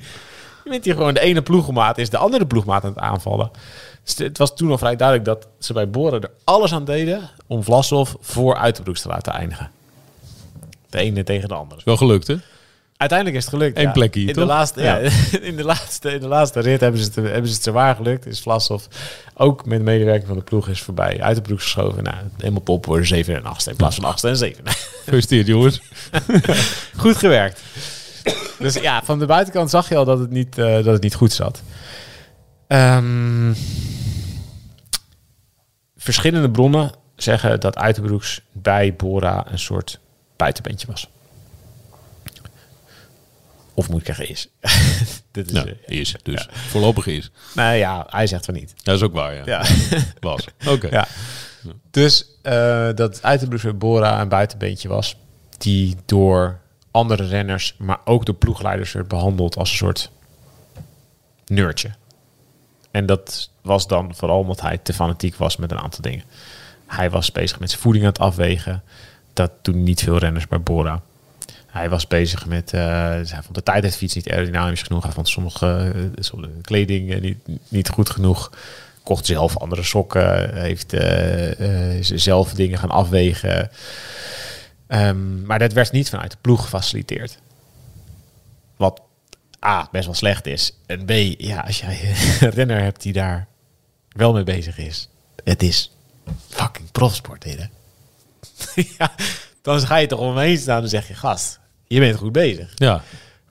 S2: Je bent hier gewoon de ene ploegmaat is de andere ploegmaat aan het aanvallen. Dus het was toen al vrij duidelijk dat ze bij Boren er alles aan deden om Vlasov voor Uiterbroeks te laten eindigen. De ene tegen de andere.
S1: Wel gelukt, hè?
S2: Uiteindelijk is het gelukt.
S1: Eén
S2: ja.
S1: plekje,
S2: in de, laatste, ja.
S1: Ja.
S2: in, de laatste, in de laatste rit hebben ze het, hebben ze het zwaar gelukt. Is Vlasov ook met de medewerking van de ploeg is voorbij. Uit de ploeg geschoven. Nou, helemaal top worden 7 en 8 in plaats van 8 en 7.
S1: Gefeliciteerd, jongens.
S2: goed gewerkt. Dus ja, van de buitenkant zag je al dat het niet, eh, dat het niet goed zat. Ehm, verschillende bronnen zeggen dat Uiterbroeks bij Bora een soort buitenbeentje was. Of moet ik zeggen is. Dit is
S1: Nou,
S2: eh,
S1: is. Dus voorlopig is.
S2: nou ja, hij zegt van niet.
S1: Dat is ook waar, ja.
S2: Ja.
S1: Was. Oké.
S2: Ja. Dus eh, dat Uiterbroeks bij Bora een buitenbeentje was. Die door andere renners, maar ook door ploegleiders werd behandeld als een soort nerdje. En dat was dan vooral omdat hij te fanatiek was met een aantal dingen. Hij was bezig met zijn voeding aan het afwegen. Dat doen niet veel renners bij Bora. Hij was bezig met, eh hij vond de tijdritfiets niet aerodynamisch genoeg. Hij vond sommige, eh, sommige kleding eh, niet, niet goed genoeg. Kocht zelf andere sokken. Heeft eh, zelf dingen gaan afwegen. Ehm, maar dat werd niet vanuit de ploeg gefaciliteerd. Wat A, best wel slecht is. En B, ja, als jij een renner hebt die daar wel mee bezig is. Het is fucking profsport, dit, hè? ja, dan ga je toch om me heen staan en zeg je, gast, je bent goed bezig.
S1: Ja.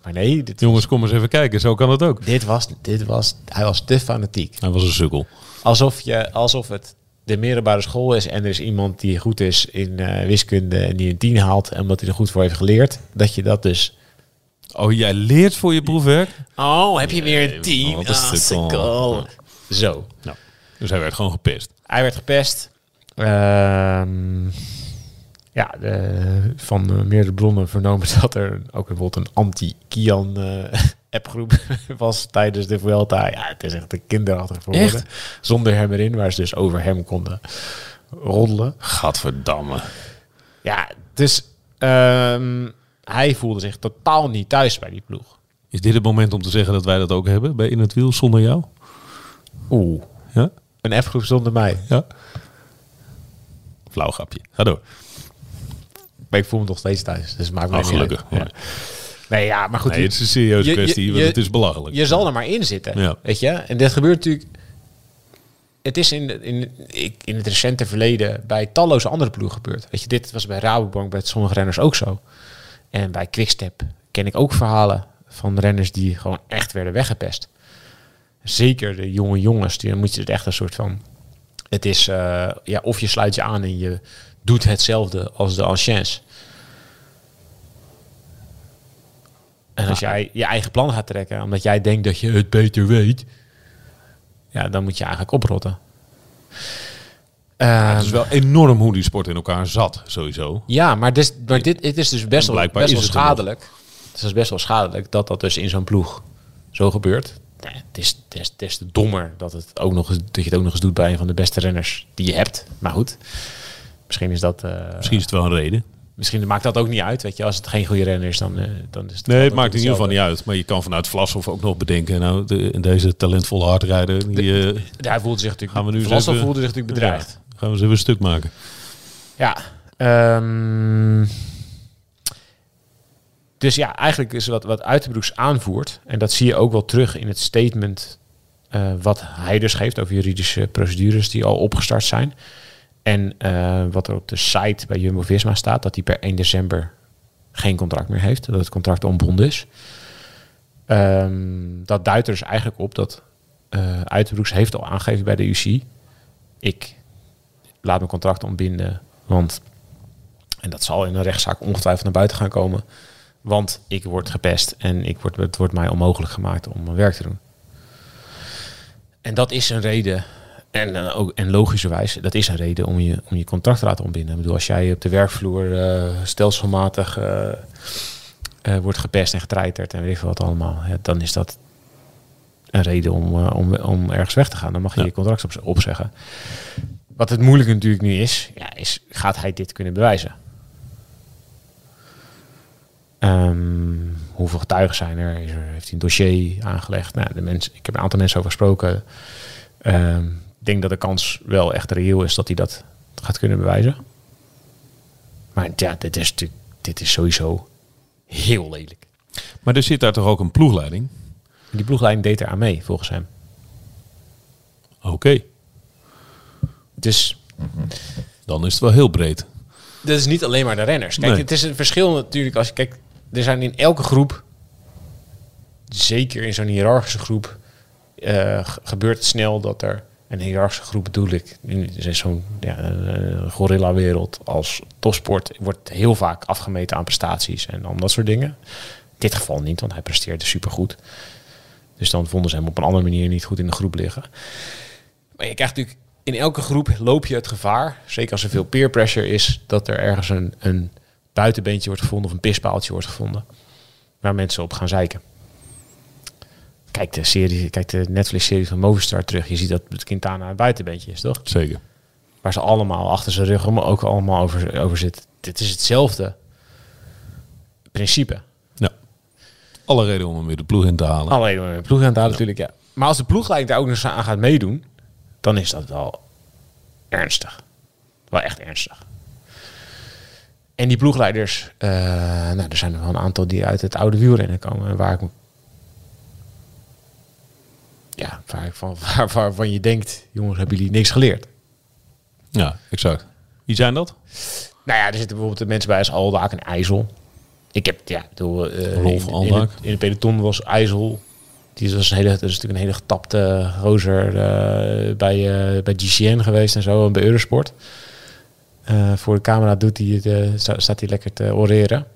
S2: Maar nee, dit,
S1: Jongens, kom eens even kijken. Zo kan het ook.
S2: dit was, dit was, hij was te fanatiek.
S1: Hij was een sukkel.
S2: Alsof, je, alsof het de middelbare school is en er is iemand die goed is in eh, wiskunde en die een 10 haalt en omdat hij er goed voor heeft geleerd, dat je dat dus
S1: Oh, jij leert voor je proefwerk?
S2: Oh, heb je weer een
S1: team?
S2: team?
S1: wat
S2: Ah,
S1: dan?
S2: sukkel. Zo.
S1: Nou, dus hij werd gewoon gepest.
S2: Hij werd gepest. Ehm, ja, de- van eh, meerdere bronnen vernomen dat er ook bijvoorbeeld een anti-Kian eh, appgroep was tijdens de Vuelta. Ja, het is echt een kinderachtig woorden. Zonder hem erin, waar ze dus over hem konden roddelen.
S1: Gadverdamme.
S2: Ja, dus ehm, hij voelde zich totaal niet thuis bij die ploeg.
S1: Is dit het moment om te zeggen dat wij dat ook hebben bij In het Wiel zonder jou?
S2: Oeh,
S1: Ja?
S2: een appgroep zonder mij.
S1: Ja. Flauw grapje. Ga door.
S2: Maar ik voel me nog steeds thuis, dus maakt mij
S1: Oh,
S2: niet
S1: gelukkig.
S2: uit. Ja. Nee, ja, maar goed.
S1: Nee, het is een serieuze
S2: Je- je-
S1: kwestie, want het is belachelijk.
S2: Je zal er maar in zitten.
S1: Ja.
S2: Weet je? En dit gebeurt natuurlijk. Het is in, in, in het recente verleden bij talloze andere ploegen gebeurd. Weet je, dit was bij Rabobank bij sommige renners ook zo. En bij Quickstep ken ik ook verhalen van renners die gewoon echt werden weggepest. Zeker de jonge jongens, die dan moet je het echt een soort van. Het is eh, ja, of je sluit je aan en je doet hetzelfde als de anciens. En als jij je eigen plan gaat trekken, omdat jij denkt dat je het beter weet, ja, dan moet je eigenlijk oprotten.
S1: Ja,
S2: Ehm,
S1: het is wel enorm hoe die sport in elkaar zat, sowieso.
S2: ja, maar, dus, maar dit het is dus best wel, best
S1: is
S2: wel
S1: het
S2: schadelijk. Het is dus best wel schadelijk dat dat dus in zo'n ploeg zo gebeurt. Nee, het, is, het, is, het is te dommer dat, het ook nog dat je het ook nog eens doet bij een van de beste renners die je hebt. Maar goed, misschien is dat... eh,
S1: Misschien is het wel een reden.
S2: misschien maakt dat ook niet uit. Weet je, als het geen goede renner is, dan, eh, dan is het...
S1: Nee, het maakt in ieder geval niet uit. Maar je kan vanuit Vlashoff ook nog bedenken. Nou, de, deze talentvolle hardrijder, die
S2: Hij voelde zich natuurlijk...
S1: Gaan we nu
S2: Vlasov voelde zich natuurlijk bedreigd.
S1: ja, gaan we ze even stuk maken.
S2: Ja. ehm, dus ja, eigenlijk is wat, wat Uiterbroeks aanvoert, en dat zie je ook wel terug in het statement eh, wat hij dus geeft over juridische procedures die al opgestart zijn. En eh, wat er op de site bij Jumbo-Visma staat, dat hij per 1 december geen contract meer heeft, dat het contract ontbonden is. Ehm, dat duidt er dus eigenlijk op dat eh Uiterbroeks heeft al aangegeven bij de UC, ik laat mijn contract ontbinden, want en dat zal in een rechtszaak ongetwijfeld naar buiten gaan komen. Want ik word gepest en ik word, het wordt mij onmogelijk gemaakt om mijn werk te doen. En dat is een reden, en, eh, ook, en logischerwijs, dat is een reden om je, om je contract te laten ontbinden. Ik bedoel, als jij op de werkvloer eh, stelselmatig eh, wordt gepest en getreiterd en weet ik veel wat allemaal, ja, dan is dat een reden om, om, om ergens weg te gaan. Dan mag je
S1: Ja.
S2: je contract op, opzeggen. Wat het moeilijke natuurlijk nu is, ja, is gaat hij dit kunnen bewijzen? Ehm, hoeveel getuigen zijn er? Is? Heeft hij een dossier aangelegd? Nou, de mensen, ik heb een aantal mensen over gesproken. Ehm, ik denk dat de kans wel echt reëel is dat hij dat gaat kunnen bewijzen. Maar ja, dit is, natuurlijk- dit is sowieso heel lelijk.
S1: Maar er zit daar toch ook een ploegleiding?
S2: Die ploegleiding deed er aan mee, volgens hem.
S1: Oké,
S2: Dus
S1: dan is het wel heel breed.
S2: dat is niet alleen maar de renners. Kijk,
S1: Nee.
S2: het is een verschil natuurlijk als je kijkt. Er zijn in elke groep, zeker in zo'n hiërarchische groep, eh, gebeurt het snel dat er een hiërarchische groep bedoel ik. Zo'n ja, gorilla-wereld als topsport wordt heel vaak afgemeten aan prestaties en al dat soort dingen. In dit geval niet, want hij presteerde supergoed. Dus dan vonden ze hem op een andere manier niet goed in de groep liggen. Maar je krijgt natuurlijk in elke groep loop je het gevaar, zeker als er veel peer pressure is, dat er ergens een, een buitenbeentje wordt gevonden of een pispaaltje wordt gevonden. Waar mensen op gaan zeiken. Kijk de, serie, kijk de Netflix-serie van Movistar terug. Je ziet dat het Quintana een buitenbeentje is, toch?
S1: Zeker.
S2: Waar ze allemaal achter zijn rug om- ook allemaal over, over zitten. Dit is hetzelfde principe.
S1: Ja. Alle reden om hem weer de ploeg in te halen.
S2: Alleen maar een ploeg aan het halen natuurlijk, ja. Maar als de ploegleiding daar ook nog eens aan gaat meedoen, dan is dat wel ernstig. Wel echt ernstig. En die ploegleiders, eh, nou, er zijn er wel een aantal die uit het oude wielrennen komen. en Waar ik, ja, waar ik van, waar, waarvan je denkt, jongens, hebben jullie niks geleerd?
S1: Ja, exact. Wie zijn dat?
S2: Nou ja, er zitten bijvoorbeeld de mensen bij als Aldaak en IJssel. Ik heb, ja, ik bedoel, eh, in, het, in het peloton was IJssel. Die was een hele, dat is natuurlijk een hele getapte gozer eh, bij, eh, bij GCN geweest en zo, en bij Eurosport. Eh, voor de camera doet hij staat hij lekker te oreren.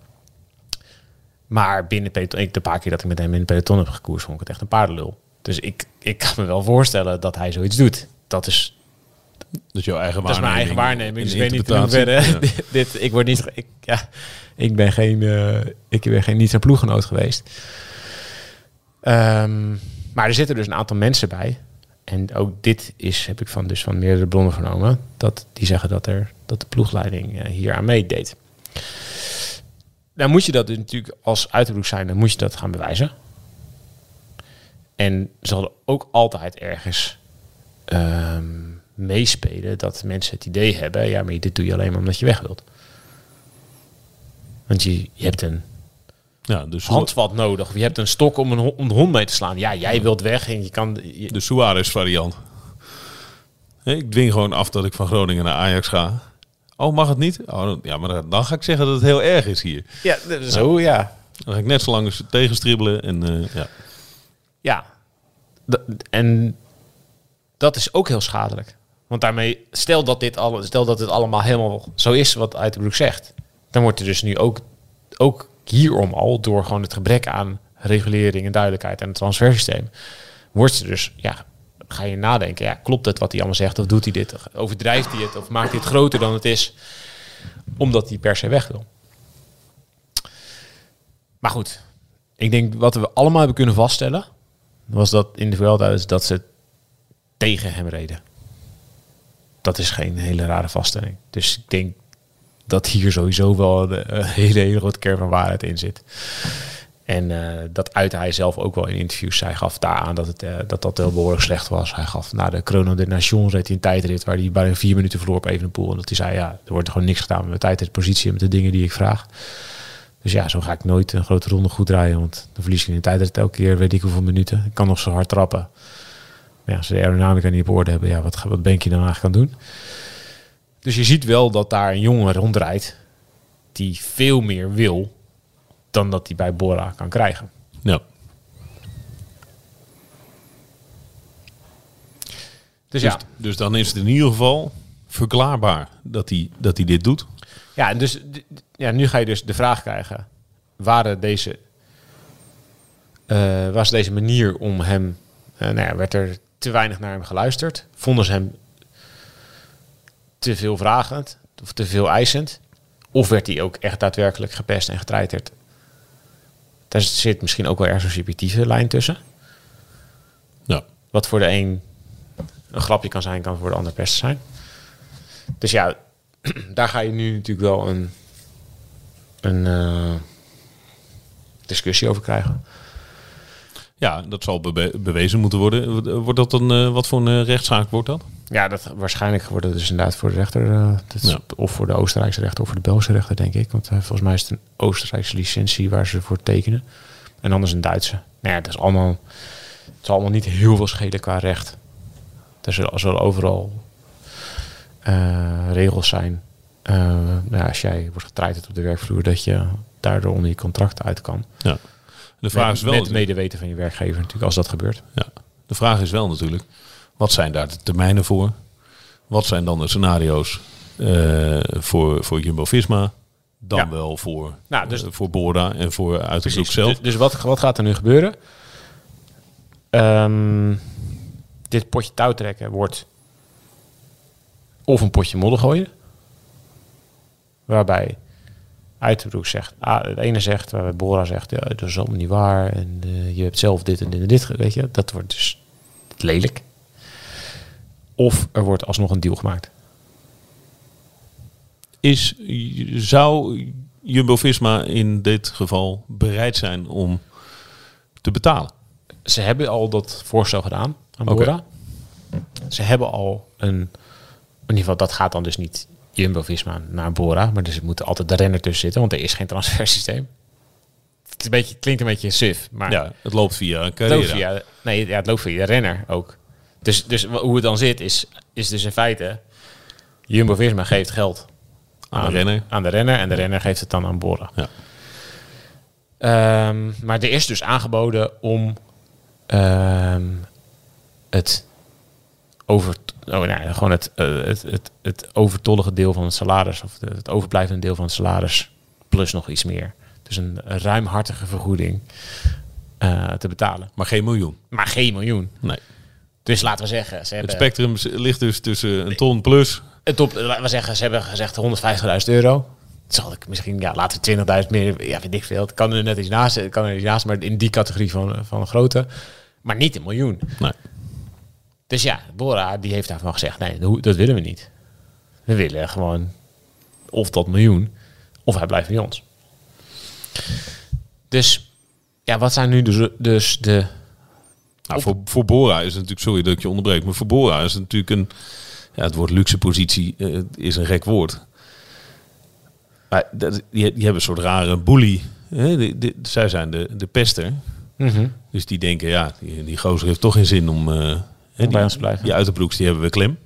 S2: Maar binnen peloton, ik de paar keer dat ik met hem in het peloton heb gekoerst, vond ik het echt een paardenlul. Dus ik, ik kan me wel voorstellen dat hij zoiets doet. Dat is,
S1: Dus jouw eigen
S2: dat is mijn eigen
S1: waarneming
S2: waarneming. Dus ik weet niet hoeverre
S1: Ja.
S2: dit, dit- ik word niet, ik, ja, ik ben geen, ik ben geen niet zijn ploeggenoot geweest. Ehm, maar er zitten dus een aantal mensen bij. En ook dit is, heb ik van, dus van meerdere bronnen vernomen. Dat die zeggen dat, er, dat de ploegleiding eh, hier aan meedeed. Dan moet je dat dus natuurlijk als uiterbroek zijn, dan moet je dat gaan bewijzen. En zal er ook altijd ergens ehm, meespelen dat mensen het idee hebben, ja, maar dit doe je alleen maar omdat je weg wilt. Want je hebt een
S1: Ja, dus
S2: handvat nodig, of je hebt een stok om een, hond, mee te slaan. Ja, jij wilt weg en je kan... je-
S1: de Suarez variant. Ik dwing gewoon af dat ik van Groningen naar Ajax ga. Oh, mag het niet? Oh, ja, maar dan- ga ik zeggen dat het heel erg is hier.
S2: ja, zo ja.
S1: Dan ga ik net zo lang tegenstribbelen. En, eh, ja.
S2: Ja. En dat is ook heel schadelijk. Want daarmee, stel dat dit, alle, stel dat dit allemaal helemaal zo is wat Uiterbroek zegt. Dan wordt er dus nu ook, ook hierom al, door gewoon het gebrek aan regulering en duidelijkheid en het transfersysteem, wordt er dus, ja, ga je nadenken, ja, klopt het wat hij allemaal zegt? Of doet hij dit? Overdrijft hij het? Of maakt hij het groter dan het is? Omdat hij per se weg wil. Maar goed, ik denk wat we allemaal hebben kunnen vaststellen, was dat in de is dat ze tegen hem reden. Dat is geen hele rare vaststelling. Dus ik denk dat hier sowieso wel een, een hele, hele grote kern van waarheid in zit. En eh, dat uitte hij zelf ook wel in interviews. Hij gaf daar aan dat, het, eh, dat dat heel behoorlijk slecht was. Hij gaf na de Chrono de Nation reed hij een tijdrit waar hij bijna vier minuten verloor op Evenepoel. En dat hij zei, ja, er wordt gewoon niks gedaan met mijn tijdritpositie en met de dingen die ik vraag. Dus ja, zo ga ik nooit een grote ronde goed rijden. Want dan verlies ik in de tijdrit elke keer weet ik hoeveel minuten. Ik kan nog zo hard trappen. Ja, als ze de aerodynamica niet op orde hebben, ja, wat, wat ben je dan eigenlijk aan doen? Dus je ziet wel dat daar een jongen rondrijdt die veel meer wil dan dat hij bij Bora kan krijgen.
S1: ja.
S2: Dus
S1: Dus,
S2: ja,
S1: dus dan is het in ieder geval verklaarbaar dat hij, dat hij dit doet.
S2: ja, en dus, ja, nu ga je dus de vraag krijgen: waren deze, eh, was deze manier om hem, eh, nou ja, werd er te weinig naar hem geluisterd? Vonden ze hem te veel vragend of te veel eisend? Of werd hij ook echt daadwerkelijk gepest en getreiterd? Daar zit misschien ook wel ergens een subjectieve lijn tussen.
S1: Ja.
S2: Wat voor de een een grapje kan zijn, kan voor de ander best zijn. Dus ja, daar ga je nu natuurlijk wel een, een eh, discussie over krijgen.
S1: Ja, dat zal bewe- bewezen moeten worden. Wordt dat dan, eh, wat voor een eh, rechtszaak wordt dat?
S2: Ja, dat waarschijnlijk wordt het dus inderdaad voor de rechter, is-
S1: Ja.
S2: of voor de Oostenrijkse rechter of voor de Belgische rechter, denk ik. Want volgens mij is het een Oostenrijkse licentie waar ze voor tekenen. En anders een Duitse. Nou ja, dat is allemaal, het zal allemaal niet heel veel schelen qua recht. Er zullen, er zullen overal regels zijn. Nou ja, als jij wordt getreiterd op de werkvloer, dat je daardoor onder je contract uit kan.
S1: Ja. De vraag
S2: met,
S1: is wel...
S2: met medeweten van je werkgever natuurlijk, als dat gebeurt.
S1: Ja. De vraag is wel natuurlijk, wat zijn daar de termijnen voor? Wat zijn dan de scenario's eh, voor, voor Jumbo-Visma? Dan
S2: Ja.
S1: wel voor,
S2: Nou, dus-
S1: eh, voor Bora en voor
S2: Precies.
S1: zelf.
S2: Dus, dus wat, wat gaat er nu gebeuren? Ehm, dit potje touw trekken wordt of een potje modder gooien. Waarbij Uiterbroek zegt, ah, het ene zegt, waarbij Bora zegt, ja, dat is allemaal niet waar. En eh, je hebt zelf dit en dit en dit, weet je. Dat wordt dus lelijk. Of er wordt alsnog een deal gemaakt.
S1: Is, zou Jumbo-Visma in dit geval bereid zijn om te betalen?
S2: Ze hebben al dat voorstel gedaan aan. Bora. Ze hebben al een... In ieder geval, dat gaat dan dus niet Jumbo-Visma naar Bora. Maar dus er moet altijd de renner tussen zitten, want er is geen transfersysteem. Het, is een beetje, klinkt een beetje suf, maar
S1: Ja, het loopt via een
S2: het
S1: carrière.
S2: loopt via, nee, ja, het loopt via de renner ook. Dus, dus hoe het dan zit, is, is dus in feite... Jumbo-Visma geeft geld
S1: Aan de renner.
S2: aan de renner en de renner geeft het dan aan Bora.
S1: Ja.
S2: Ehm, maar er is dus aangeboden om ehm, het over, oh, nee, gewoon het, eh, het, het, het overtollige deel van het salaris of het overblijvende deel van het salaris plus nog iets meer Dus een ruimhartige vergoeding eh, te betalen.
S1: Maar geen miljoen.
S2: Maar geen miljoen.
S1: Nee.
S2: Dus laten we zeggen, ze
S1: Het
S2: hebben...
S1: spectrum s- ligt dus tussen een ton plus.
S2: Het op, laten we zeggen, ze hebben gezegd 150.000 euro. Het zal ik misschien, ja, laten we 20.000 meer, ja, weet ik veel. Het kan er net iets naast, het kan er iets naast, maar in die categorie van, van grootte. Maar niet een miljoen.
S1: Nee.
S2: Dus ja, Bora die heeft daarvan gezegd, nee, dat- willen we niet. We willen gewoon of dat miljoen, of hij blijft bij ons. Dus ja, wat zijn nu dus, dus de...
S1: Nou, voor, voor Bora is het natuurlijk, sorry dat ik je onderbreek, maar voor Bora is het natuurlijk een, ja, het woord luxe positie eh, is een gek woord. Maar dat, die, die hebben een soort rare bully. Hè? Zij zijn de, de pester. Dus die denken, ja, die, die gozer heeft toch geen zin om... eh, die,
S2: bij ons blijven.
S1: Die uiterbroeks, die hebben we klem.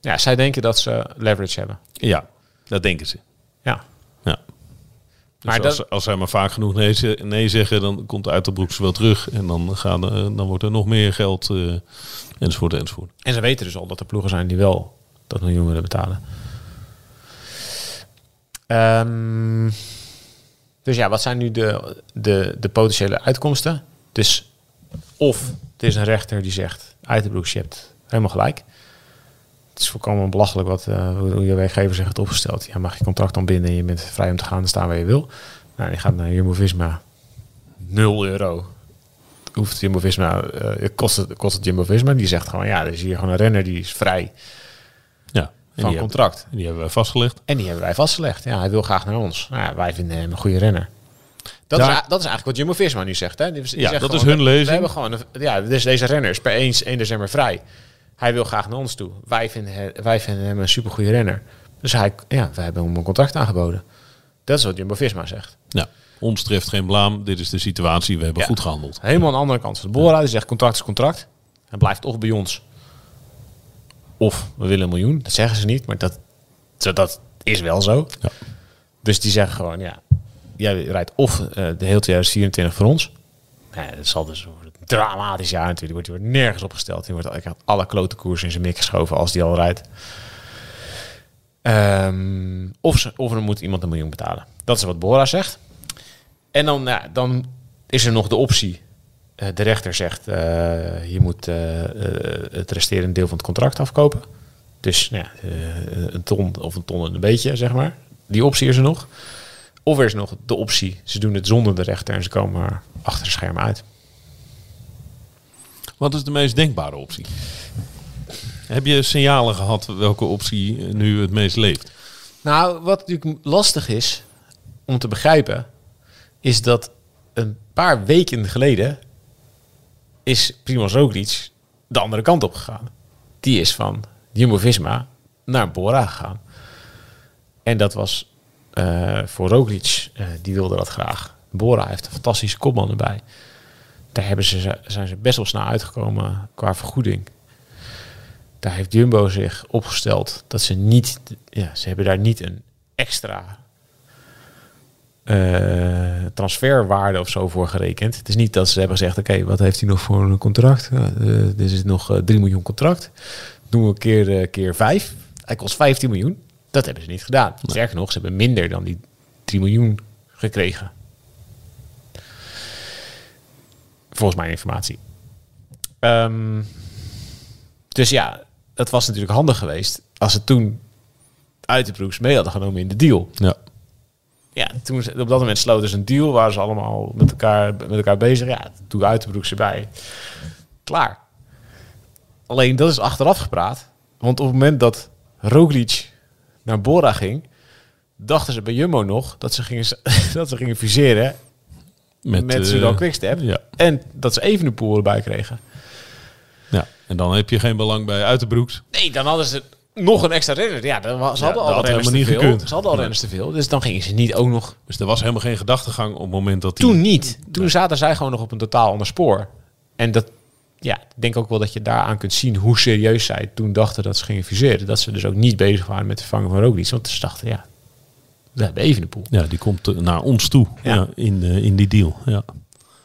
S2: Ja, zij denken dat ze leverage hebben.
S1: Ja, dat denken ze.
S2: Ja.
S1: Ja. Dus
S2: Maar
S1: als,
S2: dat-
S1: als zij maar vaak genoeg nee, nee zeggen, dan komt de uiterbroeks wel terug. En dan, gaan, eh, dan wordt er nog meer geld, eh, enzovoort, enzovoort.
S2: En ze weten dus al dat er ploegen zijn die wel dat miljoen willen betalen. Ehm, dus ja, wat zijn nu de, de, de potentiële uitkomsten? Dus of het is een rechter die zegt, Uiterbroeks, je hebt helemaal gelijk. Het is volkomen belachelijk wat eh, hoe je werkgever zich heeft opgesteld. Ja, mag je contract dan binden en je bent vrij om te gaan en staan waar je wil. Nou, die gaat naar Jumbo-Visma. 0 euro hoeft Jumbo-Visma, eh, kost, het, kost het Jumbo-Visma. Die zegt gewoon, ja, er is hier gewoon een renner die is vrij
S1: Ja,
S2: van
S1: die,
S2: contract.
S1: hebben, die hebben we vastgelegd.
S2: En die hebben wij vastgelegd. Ja, hij wil graag naar ons. Nou, ja, wij vinden hem een goede renner. Dat,
S1: Daar-
S2: is, dat is eigenlijk wat Jumbo-Visma nu zegt. Hè? Die, die
S1: Ja,
S2: zegt
S1: dat is hun lezing.
S2: We hebben gewoon, een- ja, dus deze renner is per 1, 1 december vrij. Hij wil graag naar ons toe. Wij vinden, wij vinden hem een supergoeie renner. Dus hij, ja, wij hebben hem een contract aangeboden. Dat is wat Jumbo-Visma zegt.
S1: Ja, ons treft geen blaam. Dit is de situatie. We hebben
S2: Ja.
S1: goed gehandeld.
S2: Helemaal aan de andere kant van de Bora. Die zegt contract is contract. Hij blijft of bij ons. Of we willen een miljoen. Dat zeggen ze niet, maar dat, zo- dat is wel zo.
S1: Ja.
S2: Dus die zeggen gewoon, ja, jij rijdt of eh, de hele 2024 voor ons. Nee, dat zal dus een dramatisch jaar natuurlijk. Wordt, wordt nergens opgesteld. Die wordt eigenlijk alle klote koers in zijn mik geschoven als die al rijdt. Ehm, of, ze, er moet iemand een miljoen betalen. Dat is wat Bora zegt. En dan, dan is er nog de optie. eh, de rechter zegt, eh, je moet het resterende deel van het contract afkopen. Dus nou ja, een ton of een ton en een beetje, zeg maar. Die optie is er nog. Of er is nog de optie, ze doen het zonder de rechter en ze komen achter de schermen uit.
S1: Wat is de meest denkbare optie? Heb je signalen gehad welke optie nu het meest leeft?
S2: Nou, wat natuurlijk lastig is om te begrijpen, is dat een paar weken geleden is Primoz Roglic de andere kant op gegaan. Die is van Jumbo-Visma naar Bora gegaan. En dat was eh, voor Roglic, eh, die wilde dat graag. Bora heeft een fantastische kopman erbij. Daar hebben ze, zijn ze best wel snel uitgekomen qua vergoeding. Daar heeft Jumbo zich opgesteld dat ze niet, ja, ze hebben daar niet een extra eh, transferwaarde of zo voor gerekend. Het is niet dat ze hebben gezegd, oké, wat heeft hij nog voor een contract? Eh, dit is nog eh 3 miljoen contract. Doen we keer, keer 5. Hij kost 15 miljoen. Dat hebben ze niet gedaan. Sterker nog, ze hebben minder dan die 3 miljoen gekregen. Volgens mijn informatie. Ehm, dus ja, dat was natuurlijk handig geweest als ze toen uit de broeks mee hadden genomen in de deal.
S1: Ja.
S2: Ja, toen ze- op dat moment sloten ze een deal, waren ze allemaal met elkaar, met elkaar bezig. Ja, doe uit de broeks erbij. Klaar. Alleen dat is achteraf gepraat. Want op het moment dat Roglic naar Bora ging, dachten ze bij Jumbo nog dat ze gingen, dat ze gingen fuseren met, met
S1: eh,
S2: Soudal Quickstep.
S1: Ja.
S2: En dat ze even een pool erbij kregen.
S1: ja. En dan heb je geen belang bij Uiterbroeks.
S2: Nee, dan hadden ze nog een extra renner. Ja, dan ze hadden al renners te
S1: helemaal niet
S2: veel.
S1: gekund.
S2: Ze hadden al
S1: Nee.
S2: renners te veel. Dus dan gingen ze niet ook nog...
S1: Dus er was helemaal geen gedachtegang op het moment dat die...
S2: Toen niet. Toen zaten zij gewoon nog op een totaal ander spoor. En dat... Ja, ik denk ook wel dat je daaraan kunt zien hoe serieus zij toen dachten dat ze gingen fuseren. Dat ze dus ook niet bezig waren met het vervangen van Roglic. Want ze dachten, ja, we hebben even de poel.
S1: Ja, die komt eh, naar ons toe
S2: Ja.
S1: ja. in, eh, in die deal. Ja.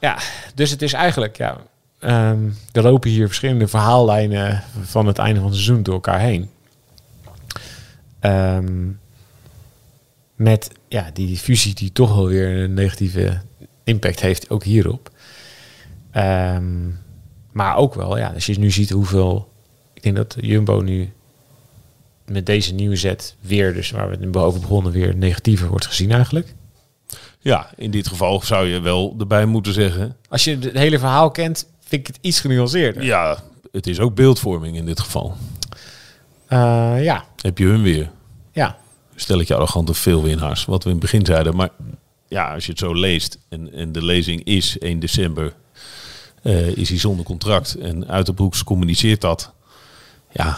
S2: Ja, dus het is eigenlijk, ja, ehm, er lopen hier verschillende verhaallijnen van het einde van het seizoen door elkaar heen. Ehm, met, ja, die fusie die toch wel weer een negatieve impact heeft, ook hierop. Ehm, maar ook wel, ja, als je nu ziet hoeveel... Ik denk dat Jumbo nu met deze nieuwe zet weer, dus waar we het over begonnen, weer negatiever wordt gezien eigenlijk.
S1: Ja, in dit geval zou je wel erbij moeten zeggen.
S2: Als je het hele verhaal kent, vind ik het iets genuanceerder.
S1: Ja, het is ook beeldvorming in dit geval.
S2: Eh, ja,
S1: Heb je hun weer.
S2: ja.
S1: Stel ik je arrogante veel winnaars. Wat we in het begin zeiden. Maar ja, als je het zo leest. En, en de lezing is 1 december. Eh, is hij zonder contract. En Uiterbroeks communiceert dat. Ja,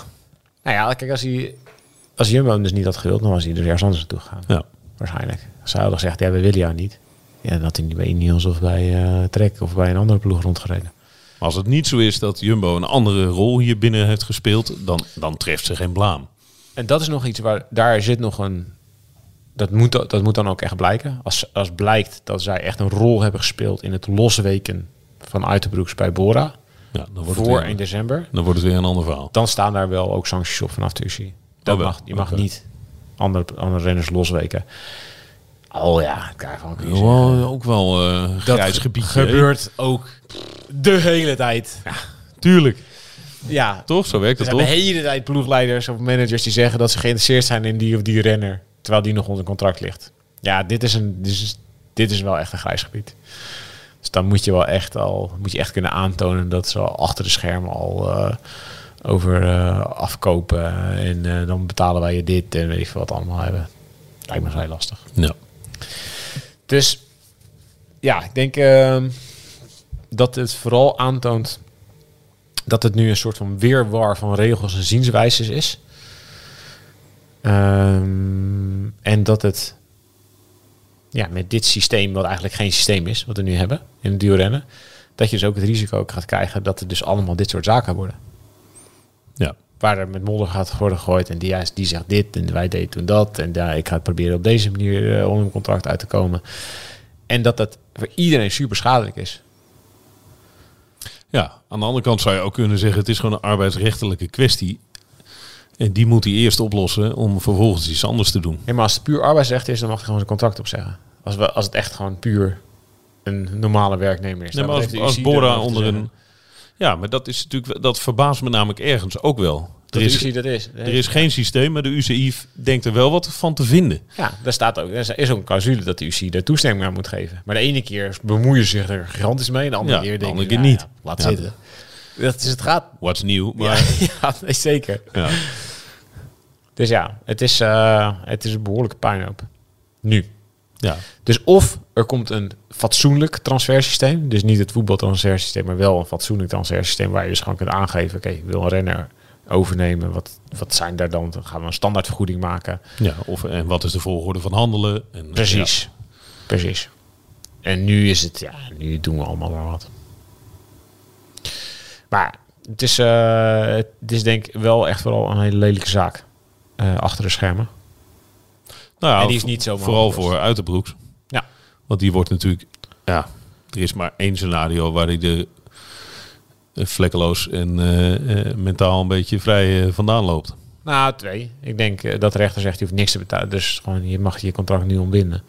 S2: Nou ja, kijk, als, hij, als Jumbo hem dus niet had gewild, dan was hij er ergens anders naartoe gegaan.
S1: ja.
S2: Waarschijnlijk. Hij hadden gezegd, ja, we willen jou niet. Ja, dan had hij niet bij Ineos of bij eh Trek of bij een andere ploeg rondgereden.
S1: Maar als het niet zo is dat Jumbo een andere rol hier binnen heeft gespeeld. Dan, dan treft ze geen blaam.
S2: En dat is nog iets waar, daar zit nog een... Dat moet, dat moet dan ook echt blijken. Als, als blijkt dat zij echt een rol hebben gespeeld in het losweken van Uiterbroeks bij Bora.
S1: Ja, dan wordt,
S2: Voor
S1: het
S2: 1
S1: weer,
S2: december.
S1: dan wordt het weer een ander verhaal.
S2: Dan staan daar wel ook sancties op vanaf de UCI. Dat
S1: Oh,
S2: mag, je mag niet andere, andere renners losweken. Oh ja, daarvan kun je
S1: ook wel eh grijs gebiedje. hè?
S2: gebeurt ook de hele tijd.
S1: Tuurlijk.
S2: Ja,
S1: Toch? Zo werkt
S2: er
S1: het toch?
S2: de hele tijd ploegleiders of managers die zeggen dat ze geïnteresseerd zijn in die of die renner, terwijl die nog onder contract ligt. Ja, dit is, een, dit is, dit is wel echt een grijs gebied. Dus dan moet je wel echt al moet je echt kunnen aantonen dat ze al achter de schermen al eh, over eh, afkopen en eh, dan betalen wij je dit en weet ik veel wat allemaal hebben. Lijkt me vrij lastig.
S1: Ja.
S2: Dus ja, ik denk ehm, dat het vooral aantoont dat het nu een soort van weerwar van regels en zienswijzes is. Ehm, en dat het ja, met dit systeem, wat eigenlijk geen systeem is, wat we nu hebben in het duurrennen, dat je dus ook het risico gaat krijgen dat het dus allemaal dit soort zaken worden.
S1: Ja.
S2: Waar er met modder gaat worden gegooid en die, die zegt dit en wij deden toen dat. En ja, ik ga het proberen op deze manier uh, onder een contract uit te komen. En dat dat voor iedereen super schadelijk is.
S1: Ja, aan de andere kant zou je ook kunnen zeggen... het is gewoon een arbeidsrechtelijke kwestie. En die moet hij eerst oplossen om vervolgens iets anders te doen.
S2: Ja, maar als het puur arbeidsrecht is, dan mag hij gewoon zijn contract opzeggen. Als, we, als het echt gewoon puur een normale werknemer is.
S1: Nee, maar als, als Bora onder een... Ja, maar dat is natuurlijk... Dat verbaast me namelijk ergens ook wel.
S2: Er is, UCI dat is.
S1: Er is geen systeem, maar de UCI denkt er wel wat van te vinden.
S2: Ja, daar staat ook. Er is ook een clausule dat de UCI er toestemming aan moet geven. Maar de ene keer bemoeien ze zich er gigantisch mee, en de andere
S1: Ja,
S2: keer
S1: de
S2: denken
S1: andere keer
S2: nou
S1: niet.
S2: ja, laat
S1: Ja.
S2: zitten. Dat is het gaat.
S1: What's nieuw,
S2: Ja,
S1: maar...
S2: ja zeker. Dus ja, het is, eh, het is een behoorlijke puinhoop. Nu.
S1: Ja.
S2: Dus of er komt een fatsoenlijk transfersysteem. Dus niet het voetbaltransfersysteem, maar wel een fatsoenlijk transfersysteem waar je dus gewoon kunt aangeven: oké, ik wil een renner overnemen. Wat, wat zijn daar dan? Dan gaan we een standaardvergoeding maken.
S1: ja, of en wat is de volgorde van handelen? En,
S2: Precies. Precies. En nu is het, ja, nu doen we allemaal maar wat. Maar het is, eh, het is denk ik wel echt vooral een hele lelijke zaak. Eh, achter de schermen.
S1: Nou ja,
S2: En die is niet zomaar
S1: Vooral voor Uiterbroeks.
S2: Ja.
S1: Want die wordt natuurlijk... Ja, er is maar één scenario waar hij de eh, vlekkeloos en eh, mentaal een beetje vrij vandaan loopt.
S2: Nou, twee. Ik denk dat de rechter zegt, je hoeft niks te betalen. Dus gewoon, je mag je contract nu ontbinden.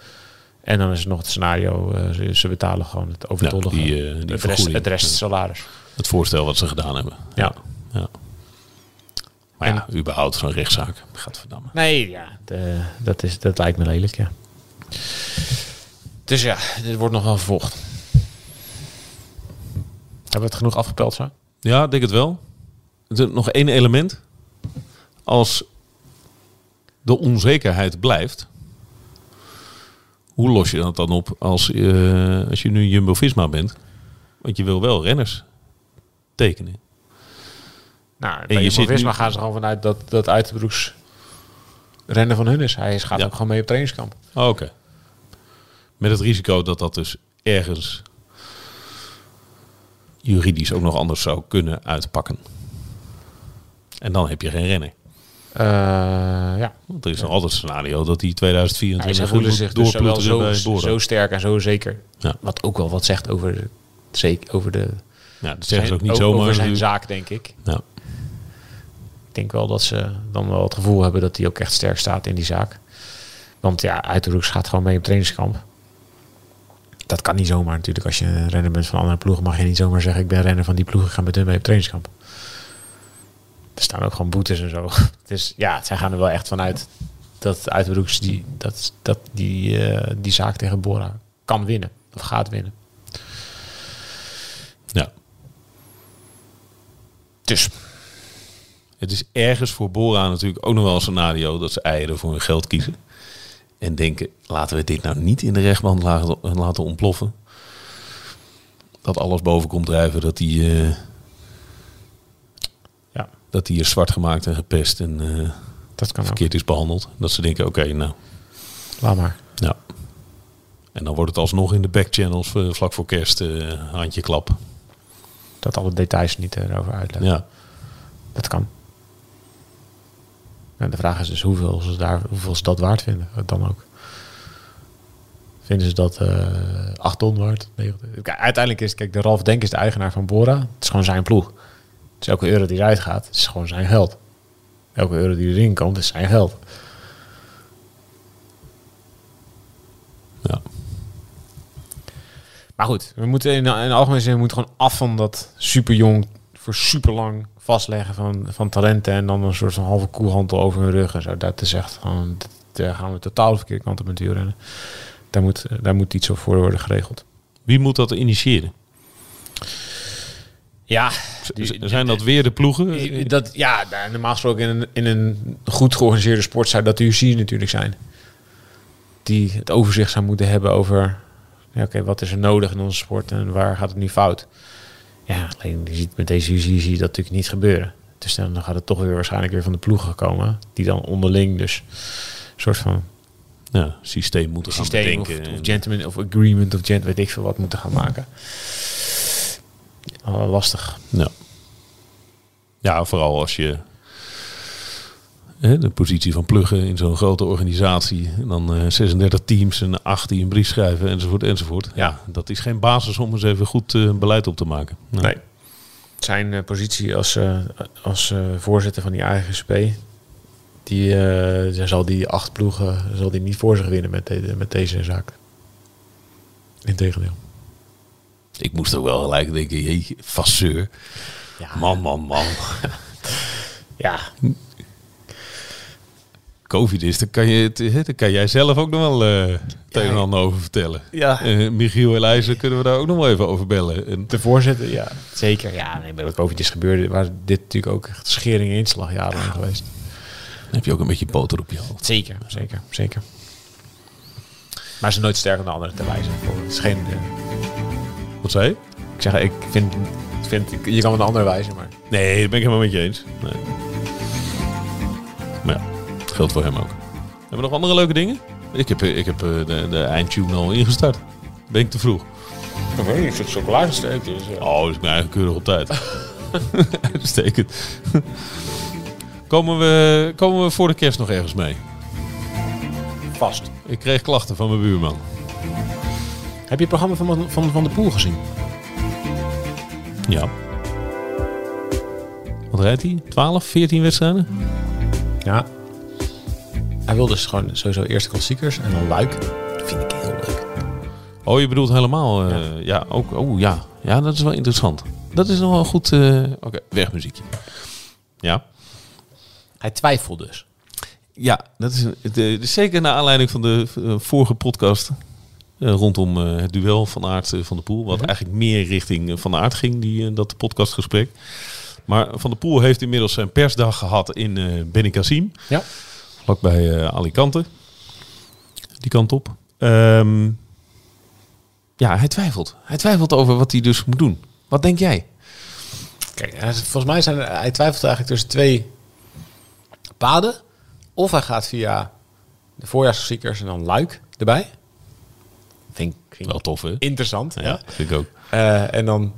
S2: En dan is er nog het scenario, ze, betalen gewoon het overtollige.
S1: Ja, die, die
S2: het, rest, het rest salaris.
S1: Het voorstel wat ze gedaan hebben.
S2: Ja.
S1: ja. Maar ja, überhaupt zo'n rechtszaak. Gadverdamme.
S2: Nee, ja, de- dat, is, dat lijkt me lelijk, ja. Dus ja, dit wordt nog wel vervolgd. Hebben we het genoeg afgepeld zo?
S1: Ja, ik denk het wel. Nog één element. Als de onzekerheid blijft, hoe los je dat dan op als, eh, als je nu Jumbo-Visma bent? Want je wil wel renners tekenen.
S2: Nou,
S1: je
S2: bij Jumbo-Visma
S1: nu-
S2: gaan ze gewoon vanuit dat, dat Uiterbroeks rennen van hun is. Hij gaat
S1: Ja.
S2: ook gewoon mee op trainingskamp.
S1: Oh, Oké. Met het risico dat dat dus ergens juridisch ook nog anders zou kunnen uitpakken. En dan heb je geen renner.
S2: Eh, ja.
S1: Want er is nog altijd een scenario dat die
S2: Hij
S1: 2024
S2: ze voelen zich dus zo, zo sterk en zo zeker.
S1: Ja.
S2: Wat ook wel wat zegt over de, over de
S1: Ja, dat zeggen ze ook niet
S2: over
S1: zomaar.
S2: zijn
S1: natuurlijk.
S2: zaak, denk ik.
S1: Ja.
S2: Ik denk wel dat ze dan wel het gevoel hebben dat hij ook echt sterk staat in die zaak. Want ja, Uiterhoeks gaat gewoon mee op trainingskamp. Dat kan niet zomaar natuurlijk. Als je een renner bent van andere ploegen, mag je niet zomaar zeggen: Ik ben renner van die ploeg, ik ga met hun mee op trainingskamp. Er staan ook gewoon boetes en zo. Dus ja, zij gaan er wel echt vanuit dat Uiterhoeks die, dat, dat die, eh, die zaak tegen Bora kan winnen. Of gaat winnen.
S1: Ja.
S2: Dus
S1: Het is ergens voor Bora natuurlijk ook nog wel een scenario dat ze eieren voor hun geld kiezen. En denken, laten we dit nou niet in de rechtbank laten, ontploffen. Dat alles boven komt drijven, dat die, eh,
S2: ja,
S1: dat die is zwart gemaakt en gepest en eh,
S2: dat kan ook.
S1: verkeerd is behandeld. Dat ze denken, oké, nou,
S2: Laat maar.
S1: ja. En dan wordt het alsnog in de backchannels eh, vlak voor kerst handje klap.
S2: Dat alle details niet erover uitleggen.
S1: Ja.
S2: Dat kan. En de vraag is dus hoeveel ze, daar, hoeveel ze dat waard vinden. Dan ook. Vinden ze dat eh 8 ton waard? 9 ton? Kijk, uiteindelijk is kijk, de Ralf Denk is de eigenaar van Bora. Het is gewoon zijn ploeg. Dus elke euro die eruit gaat, is gewoon zijn geld. Elke euro die erin komt, is zijn geld.
S1: ja.
S2: Maar goed, we moeten in, in de algemene zin we moeten gewoon af van dat super jong voor super lang vastleggen van, van talenten en dan een soort van halve koehandel over hun rug en zo. Dat is echt gewoon, daar gaan we totaal de verkeerde kant op met wielrennen. Daar moet, daar moet iets voor worden geregeld.
S1: Wie moet dat initiëren?
S2: Ja,
S1: zijn dat weer de ploegen?
S2: dat, ja, nou, normaal gesproken in een, in een goed georganiseerde sport zou dat de UCI natuurlijk zijn. Die het overzicht zou moeten hebben over, ja, oké, wat is er nodig in onze sport en waar gaat het nu fout? Ja, alleen je ziet met deze UCI zie je dat natuurlijk niet gebeuren. Dus dan gaat het toch weer waarschijnlijk weer van de ploegen komen, die dan onderling dus een soort van
S1: ja, systeem moeten gaan
S2: systeem of,
S1: bedenken.
S2: of gentleman of agreement of gent, weet ik veel wat moeten gaan maken. Lastig.
S1: Ja. ja, vooral als je de positie van pluggen in zo'n grote organisatie. En dan eh, 36 teams en 8 die een brief schrijven enzovoort enzovoort. Ja, dat is geen basis om eens even goed eh, beleid op te maken. Nou,
S2: Nee. Zijn eh, positie als, eh, als eh, voorzitter van die AGSP, die eh, zal die acht ploegen zal die niet voor zich winnen met, de- met deze zaak. Integendeel.
S1: Ik moest ook wel gelijk denken, jeetje, fasseur.
S2: Ja,
S1: Man, man, man.
S2: ja,
S1: Covid is, daar kan, je, het- daar kan jij zelf ook nog wel het een en ander over vertellen.
S2: Ja.
S1: Eh, Michiel Elijzen kunnen we daar ook nog wel even over bellen. En,
S2: de voorzitter, ja. Zeker, ja. Nee, bij wat COVID is gebeurd, was dit natuurlijk ook echt schering en inslag jarenlang geweest.
S1: dan heb je ook een beetje boter op je hoofd.
S2: Zeker, zeker, zeker. Maar ze nooit sterker dan de anderen te wijzen. voor. Het is geen... eh,
S1: Wat zei je?
S2: ik zeg, ik vind, vind... Je kan met een ander wijzen, maar...
S1: Nee, dat ben ik helemaal met je eens. Nee. Ja, dat geldt voor hem ook. Hebben we nog andere leuke dingen? Ik heb, ik heb eh, de, de eindtune al ingestart. Ben ik te vroeg?
S2: Ik weet niet, ik vind chocoladesteek. Dus,
S1: Oh, dus ik ben eigenlijk keurig op tijd. Uitstekend. komen, we, komen we voor de kerst nog ergens mee?
S2: vast.
S1: Ik kreeg klachten van mijn buurman.
S2: Heb je het programma van, van, van de Poel gezien?
S1: Ja. Wat rijdt hij? 12, 14 wedstrijden?
S2: Ja. Hij wil dus gewoon sowieso eerst klassiekers en dan Luik. Dat vind ik heel leuk.
S1: Oh, je bedoelt helemaal... eh, ja. ook. Oh ja. Ja, dat is wel interessant. Dat is nog wel goed... eh, Oké, wegmuziekje. Ja.
S2: Hij twijfelt dus.
S1: Ja, dat is, eh, zeker naar aanleiding van de vorige podcast rondom het duel van Aert van de Poel. Wat eigenlijk meer richting van Aert ging, die, dat podcastgesprek. Maar Van de Poel heeft inmiddels zijn persdag gehad in Benicassim.
S2: Ja.
S1: Vlakbij eh, Alicante. Die kant op. Ehm, ja, hij twijfelt. Hij twijfelt over wat hij dus moet doen. Wat denk jij?
S2: Kijk, volgens mij zijn er, hij twijfelt eigenlijk tussen twee paden. Of hij gaat via de voorjaarsklassiekers en dan Luik erbij. Vind ik
S1: Wel tof, hè?
S2: interessant. Ja.
S1: Ja, vind ik ook.
S2: Eh, en dan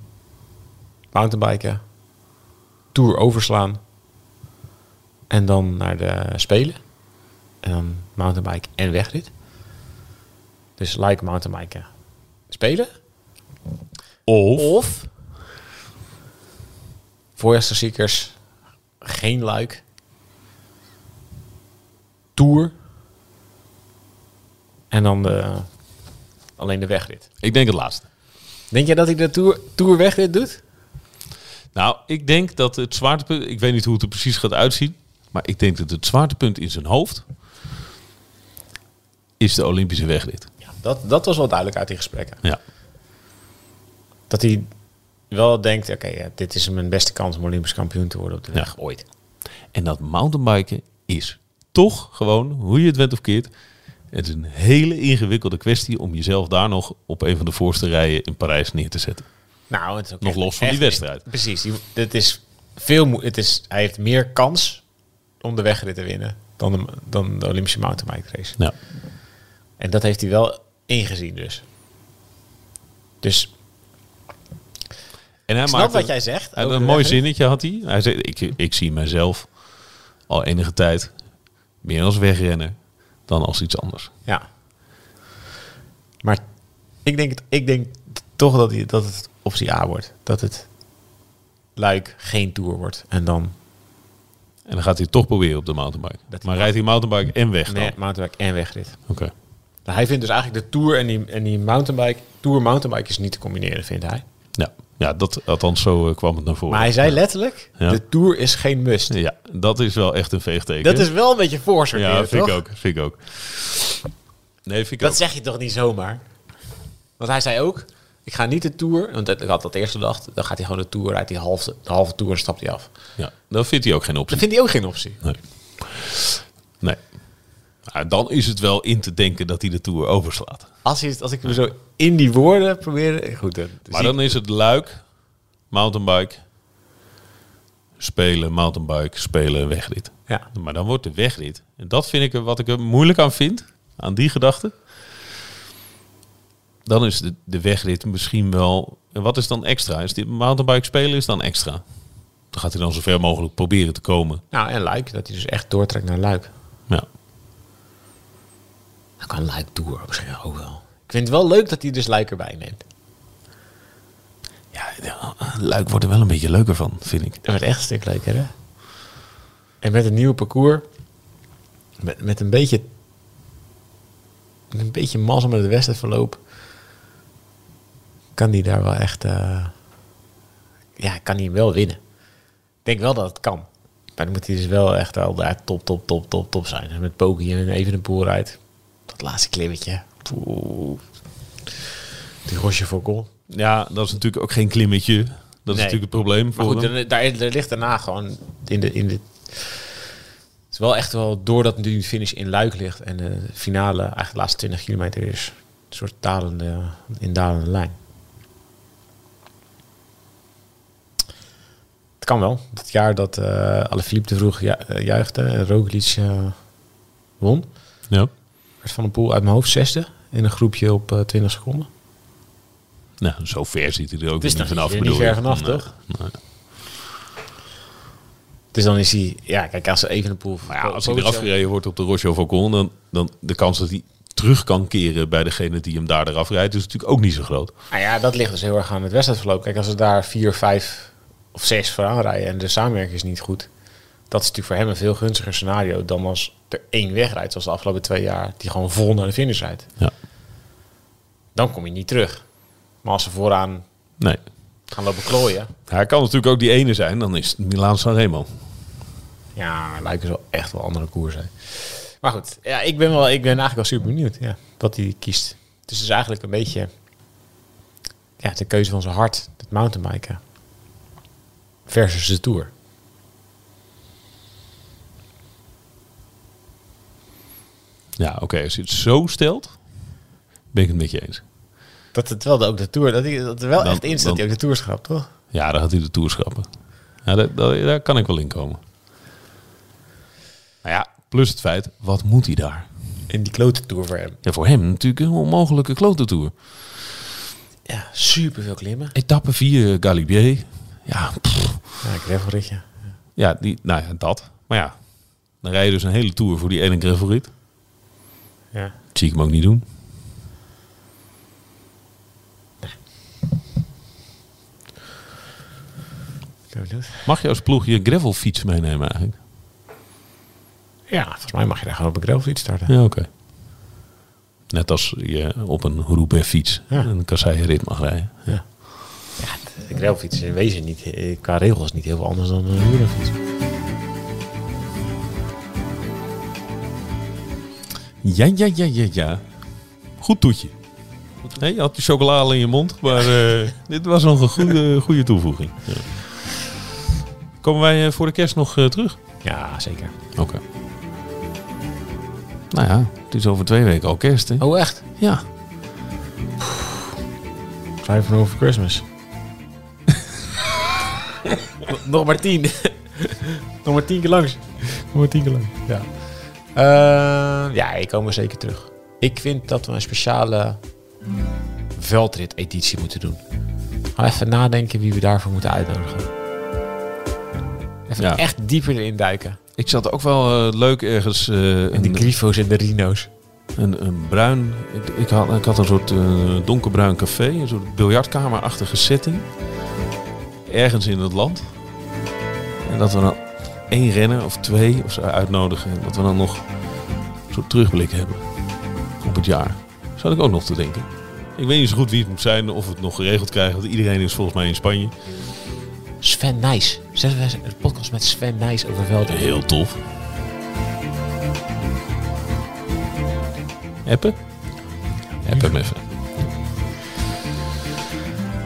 S2: mountainbiken, tour overslaan en dan naar de Spelen. Dan mountainbike en wegrit. Dus like mountainbiken, Spelen.
S1: Of,
S2: Of voorjaarsklassiekers, geen luik, tour En dan de, alleen de wegrit.
S1: Ik denk het laatste.
S2: Denk jij dat hij de Tour, tour wegrit doet?
S1: Nou, ik denk dat het zwaartepunt... Ik weet niet hoe het er precies gaat uitzien. Maar ik denk dat het zwaartepunt in zijn hoofd... is de Olympische wegrit.
S2: Ja, dat, dat was wel duidelijk uit die gesprekken.
S1: Ja.
S2: Dat hij wel denkt, oké, ja, dit is mijn beste kans om Olympisch kampioen te worden op de weg ooit.
S1: En dat mountainbiken is toch gewoon, hoe je het went of keert... Het is een hele ingewikkelde kwestie om jezelf daar nog op een van de voorste rijen in Parijs neer te zetten.
S2: Nou, het is ook
S1: Nog los van die wedstrijd.
S2: Precies. Die, het is veel het is, hij heeft meer kans om de wegrit te winnen dan de, dan de Olympische mountainbike race.
S1: Ja.
S2: En dat heeft hij wel ingezien dus. Dus
S1: En hij
S2: ik snap wat jij zegt.
S1: Een
S2: de
S1: mooi zinnetje had hij. Hij zei, ik, ik zie mezelf al enige tijd meer als wegrenner dan als iets anders.
S2: Ja. Maar ik denk, het- ik denk toch dat, hij, dat het optie A wordt. Dat het Luik geen Tour wordt. En dan
S1: En dan gaat hij toch proberen op de mountainbike. Maar rijdt hij mountainbike en weg dan?
S2: nee, mountainbike en wegrit.
S1: Oké.
S2: Hij vindt dus eigenlijk de Tour en die, en die mountainbike... Tour mountainbike is niet te combineren, vindt hij.
S1: Ja. ja, dat althans zo eh, kwam het naar voren.
S2: Maar hij zei letterlijk,
S1: Ja.
S2: de Tour is geen must.
S1: Ja, dat is wel echt een veegteken.
S2: Dat is wel een beetje voorsorteren,
S1: Ja, vind
S2: toch?
S1: ik ook. Vind ik ook. Nee, vind ik
S2: Dat
S1: ook.
S2: zeg je toch niet zomaar? Want hij zei ook, ik ga niet de Tour... Want ik had dat eerst gedacht, dan gaat hij gewoon de Tour... rijdt hij halve, de halve Tour en stapt hij af.
S1: Ja, dan vindt hij ook geen optie.
S2: Dat vindt hij ook geen optie.
S1: Nee. Nee. Nou, dan is het wel in te denken dat hij de Tour overslaat.
S2: Als, hij, als ik me zo in die woorden probeer... Goed, dan
S1: Maar dan is het luik, mountainbike, spelen, mountainbike, spelen, wegrit.
S2: ja.
S1: Maar dan wordt de wegrit. En dat vind ik er, wat ik er moeilijk aan vind, aan die gedachte. Dan is de, de wegrit misschien wel... En wat is dan extra? Is die mountainbike spelen is dan extra? Dan gaat hij dan zo ver mogelijk proberen te komen.
S2: Nou, en Luik, dat hij dus echt doortrekt naar Luik.
S1: Ja.
S2: Dan kan Luik Tour op zich ook wel. Ik vind het wel leuk dat hij dus Luik erbij neemt.
S1: Ja, Luik wordt er wel een beetje leuker van, vind ik.
S2: Dat wordt echt een stuk leuker, hè? En met een nieuw parcours, met, met een beetje... Met een beetje mazzel met het wedstrijdverloop... kan hij daar wel echt... eh, ja, kan hij wel winnen. Ik denk wel dat het kan. Maar dan moet hij dus wel echt wel daar top, top, top, top, top zijn. En met Poki en even de pool rijdt. Dat laatste klimmetje. Oeh. Die Roche Foucault.
S1: Ja, dat is natuurlijk ook geen klimmetje. Dat is natuurlijk het probleem
S2: Maar
S1: voor
S2: goed,
S1: hem.
S2: daar, ligt daarna gewoon in de, in de... Het is wel echt wel, doordat nu de finish in Luik ligt en de finale eigenlijk de laatste 20 kilometer is, een soort dalende, in dalende lijn. Het kan wel. Het jaar dat eh Alaphilippe te vroeg ju eh, juichte en Roglic eh, won,
S1: Ja.
S2: Werd Van de Poel uit mijn hoofd zesde in een groepje op eh 20 seconden.
S1: Nou, zo ver ziet hij er ook
S2: Het is
S1: niet vanaf.
S2: niet- ver vanaf,
S1: Nee,
S2: toch?
S1: nee.
S2: Dus dan is hij, ja, kijk, als ze even een poel.
S1: Maar ja, als hij eraf gereden wordt op de Roche Faucon, dan, dan de kans dat hij terug kan keren bij degene die hem daar eraf rijdt, is natuurlijk ook niet zo groot.
S2: Nou ja, dat ligt dus heel erg aan het wedstrijdverloop. Kijk, als ze daar vier, vijf of zes vooraan rijden en de samenwerking is niet goed. Dat is natuurlijk voor hem een veel gunstiger scenario dan als er één wegrijdt, zoals de afgelopen twee jaar, die gewoon vol naar de finish rijdt.
S1: Ja.
S2: Dan kom je niet terug. Maar als ze vooraan
S1: Nee.
S2: gaan lopen klooien,
S1: Hij kan natuurlijk ook die ene zijn, dan is het Milaan Sanremo.
S2: ja, lijken ze wel echt wel andere koers zijn. Maar goed, ja, ik ben wel, ik ben eigenlijk wel super benieuwd ja, wat hij kiest. Dus het is eigenlijk een beetje ja, de keuze van zijn hart, het mountainbiken versus de tour.
S1: Ja, oké, als je het zo stelt, ben ik het met je eens.
S2: Dat het wel de, ook de tour, dat, hij, dat er wel
S1: Dan-
S2: echt in staat
S1: dan-
S2: die ook de tour schrapt, toch?
S1: Ja, dan gaat hij de Tour schrappen. Ja, daar, daar, daar kan ik wel in komen. Nou ja, plus het feit, wat moet hij daar?
S2: In die klote tour voor hem.
S1: Ja, voor hem natuurlijk een onmogelijke klote tour.
S2: Ja, super veel klimmen.
S1: Etappe 4, Galibier. Ja, pff,
S2: Ja, gravelritje.
S1: ja, die, nou ja, dat. Maar ja, dan rij je dus een hele tour voor die ene gravelrit.
S2: Ja.
S1: Dat zie ik hem ook niet doen. Mag je als ploeg je gravelfiets meenemen eigenlijk?
S2: Ja, volgens mij mag je daar gewoon op een gravelfiets starten.
S1: Ja, oké. Net als je op een Roubaix fiets
S2: Ja.
S1: een kasseienrit mag rijden.
S2: De gravelfiets is in wezen niet, eh, qua regels niet heel veel anders dan een wielerfiets.
S1: Ja, ja, ja, ja, ja. Goed toetje. Nee, je had die chocolade in je mond, maar eh, dit was nog een goede, goede toevoeging. Ja. Komen wij eh, voor de kerst nog eh, terug?
S2: Ja, zeker.
S1: Oké. Nou ja, het is over twee weken al kerst, hè?
S2: Oh, echt?
S1: Ja.
S2: Five over Christmas. Nog maar tien. Nog maar tien keer langs. Nog maar tien keer langs. Ja. Eh, ja, ik kom er zeker terug. Ik vind dat we een speciale veldrit-editie moeten doen. Ga even nadenken wie we daarvoor moeten uitnodigen. Even
S1: Ja.
S2: echt dieper erin duiken.
S1: Ik zat ook wel eh, leuk ergens... eh,
S2: En de Grifo's en de Rino's.
S1: een, een bruin... Ik, ik, had, ik had een soort eh, donkerbruin café. Een soort biljartkamerachtige setting. Ergens in het land. En dat we dan één renner of twee of zo uitnodigen. En dat we dan nog een soort terugblik hebben op het jaar. Zou ik ook nog te denken. Ik weet niet zo goed wie het moet zijn. Of we het nog geregeld krijgen. Want iedereen is volgens mij in Spanje.
S2: Sven Nijs. Zetten we een podcast met Sven Nijs over veldrit.
S1: Heel tof. Appen? App hem even.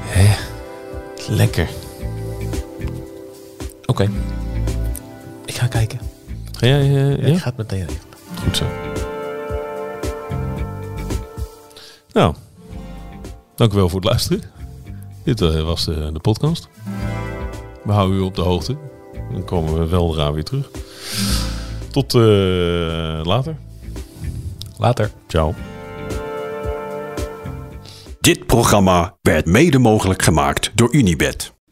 S1: Hè? Lekker.
S2: Oké. Ik ga kijken.
S1: Ga jij... eh,
S2: Ja,
S1: ja?
S2: Ik ga het meteen regelen.
S1: Goed zo. Nou, dank u wel voor het luisteren. Dit eh, was de, de podcast. We houden u op de hoogte. Dan komen we weldra weer terug. Tot eh, later.
S2: Later.
S1: Ciao.
S3: Dit programma werd mede mogelijk gemaakt door Unibed.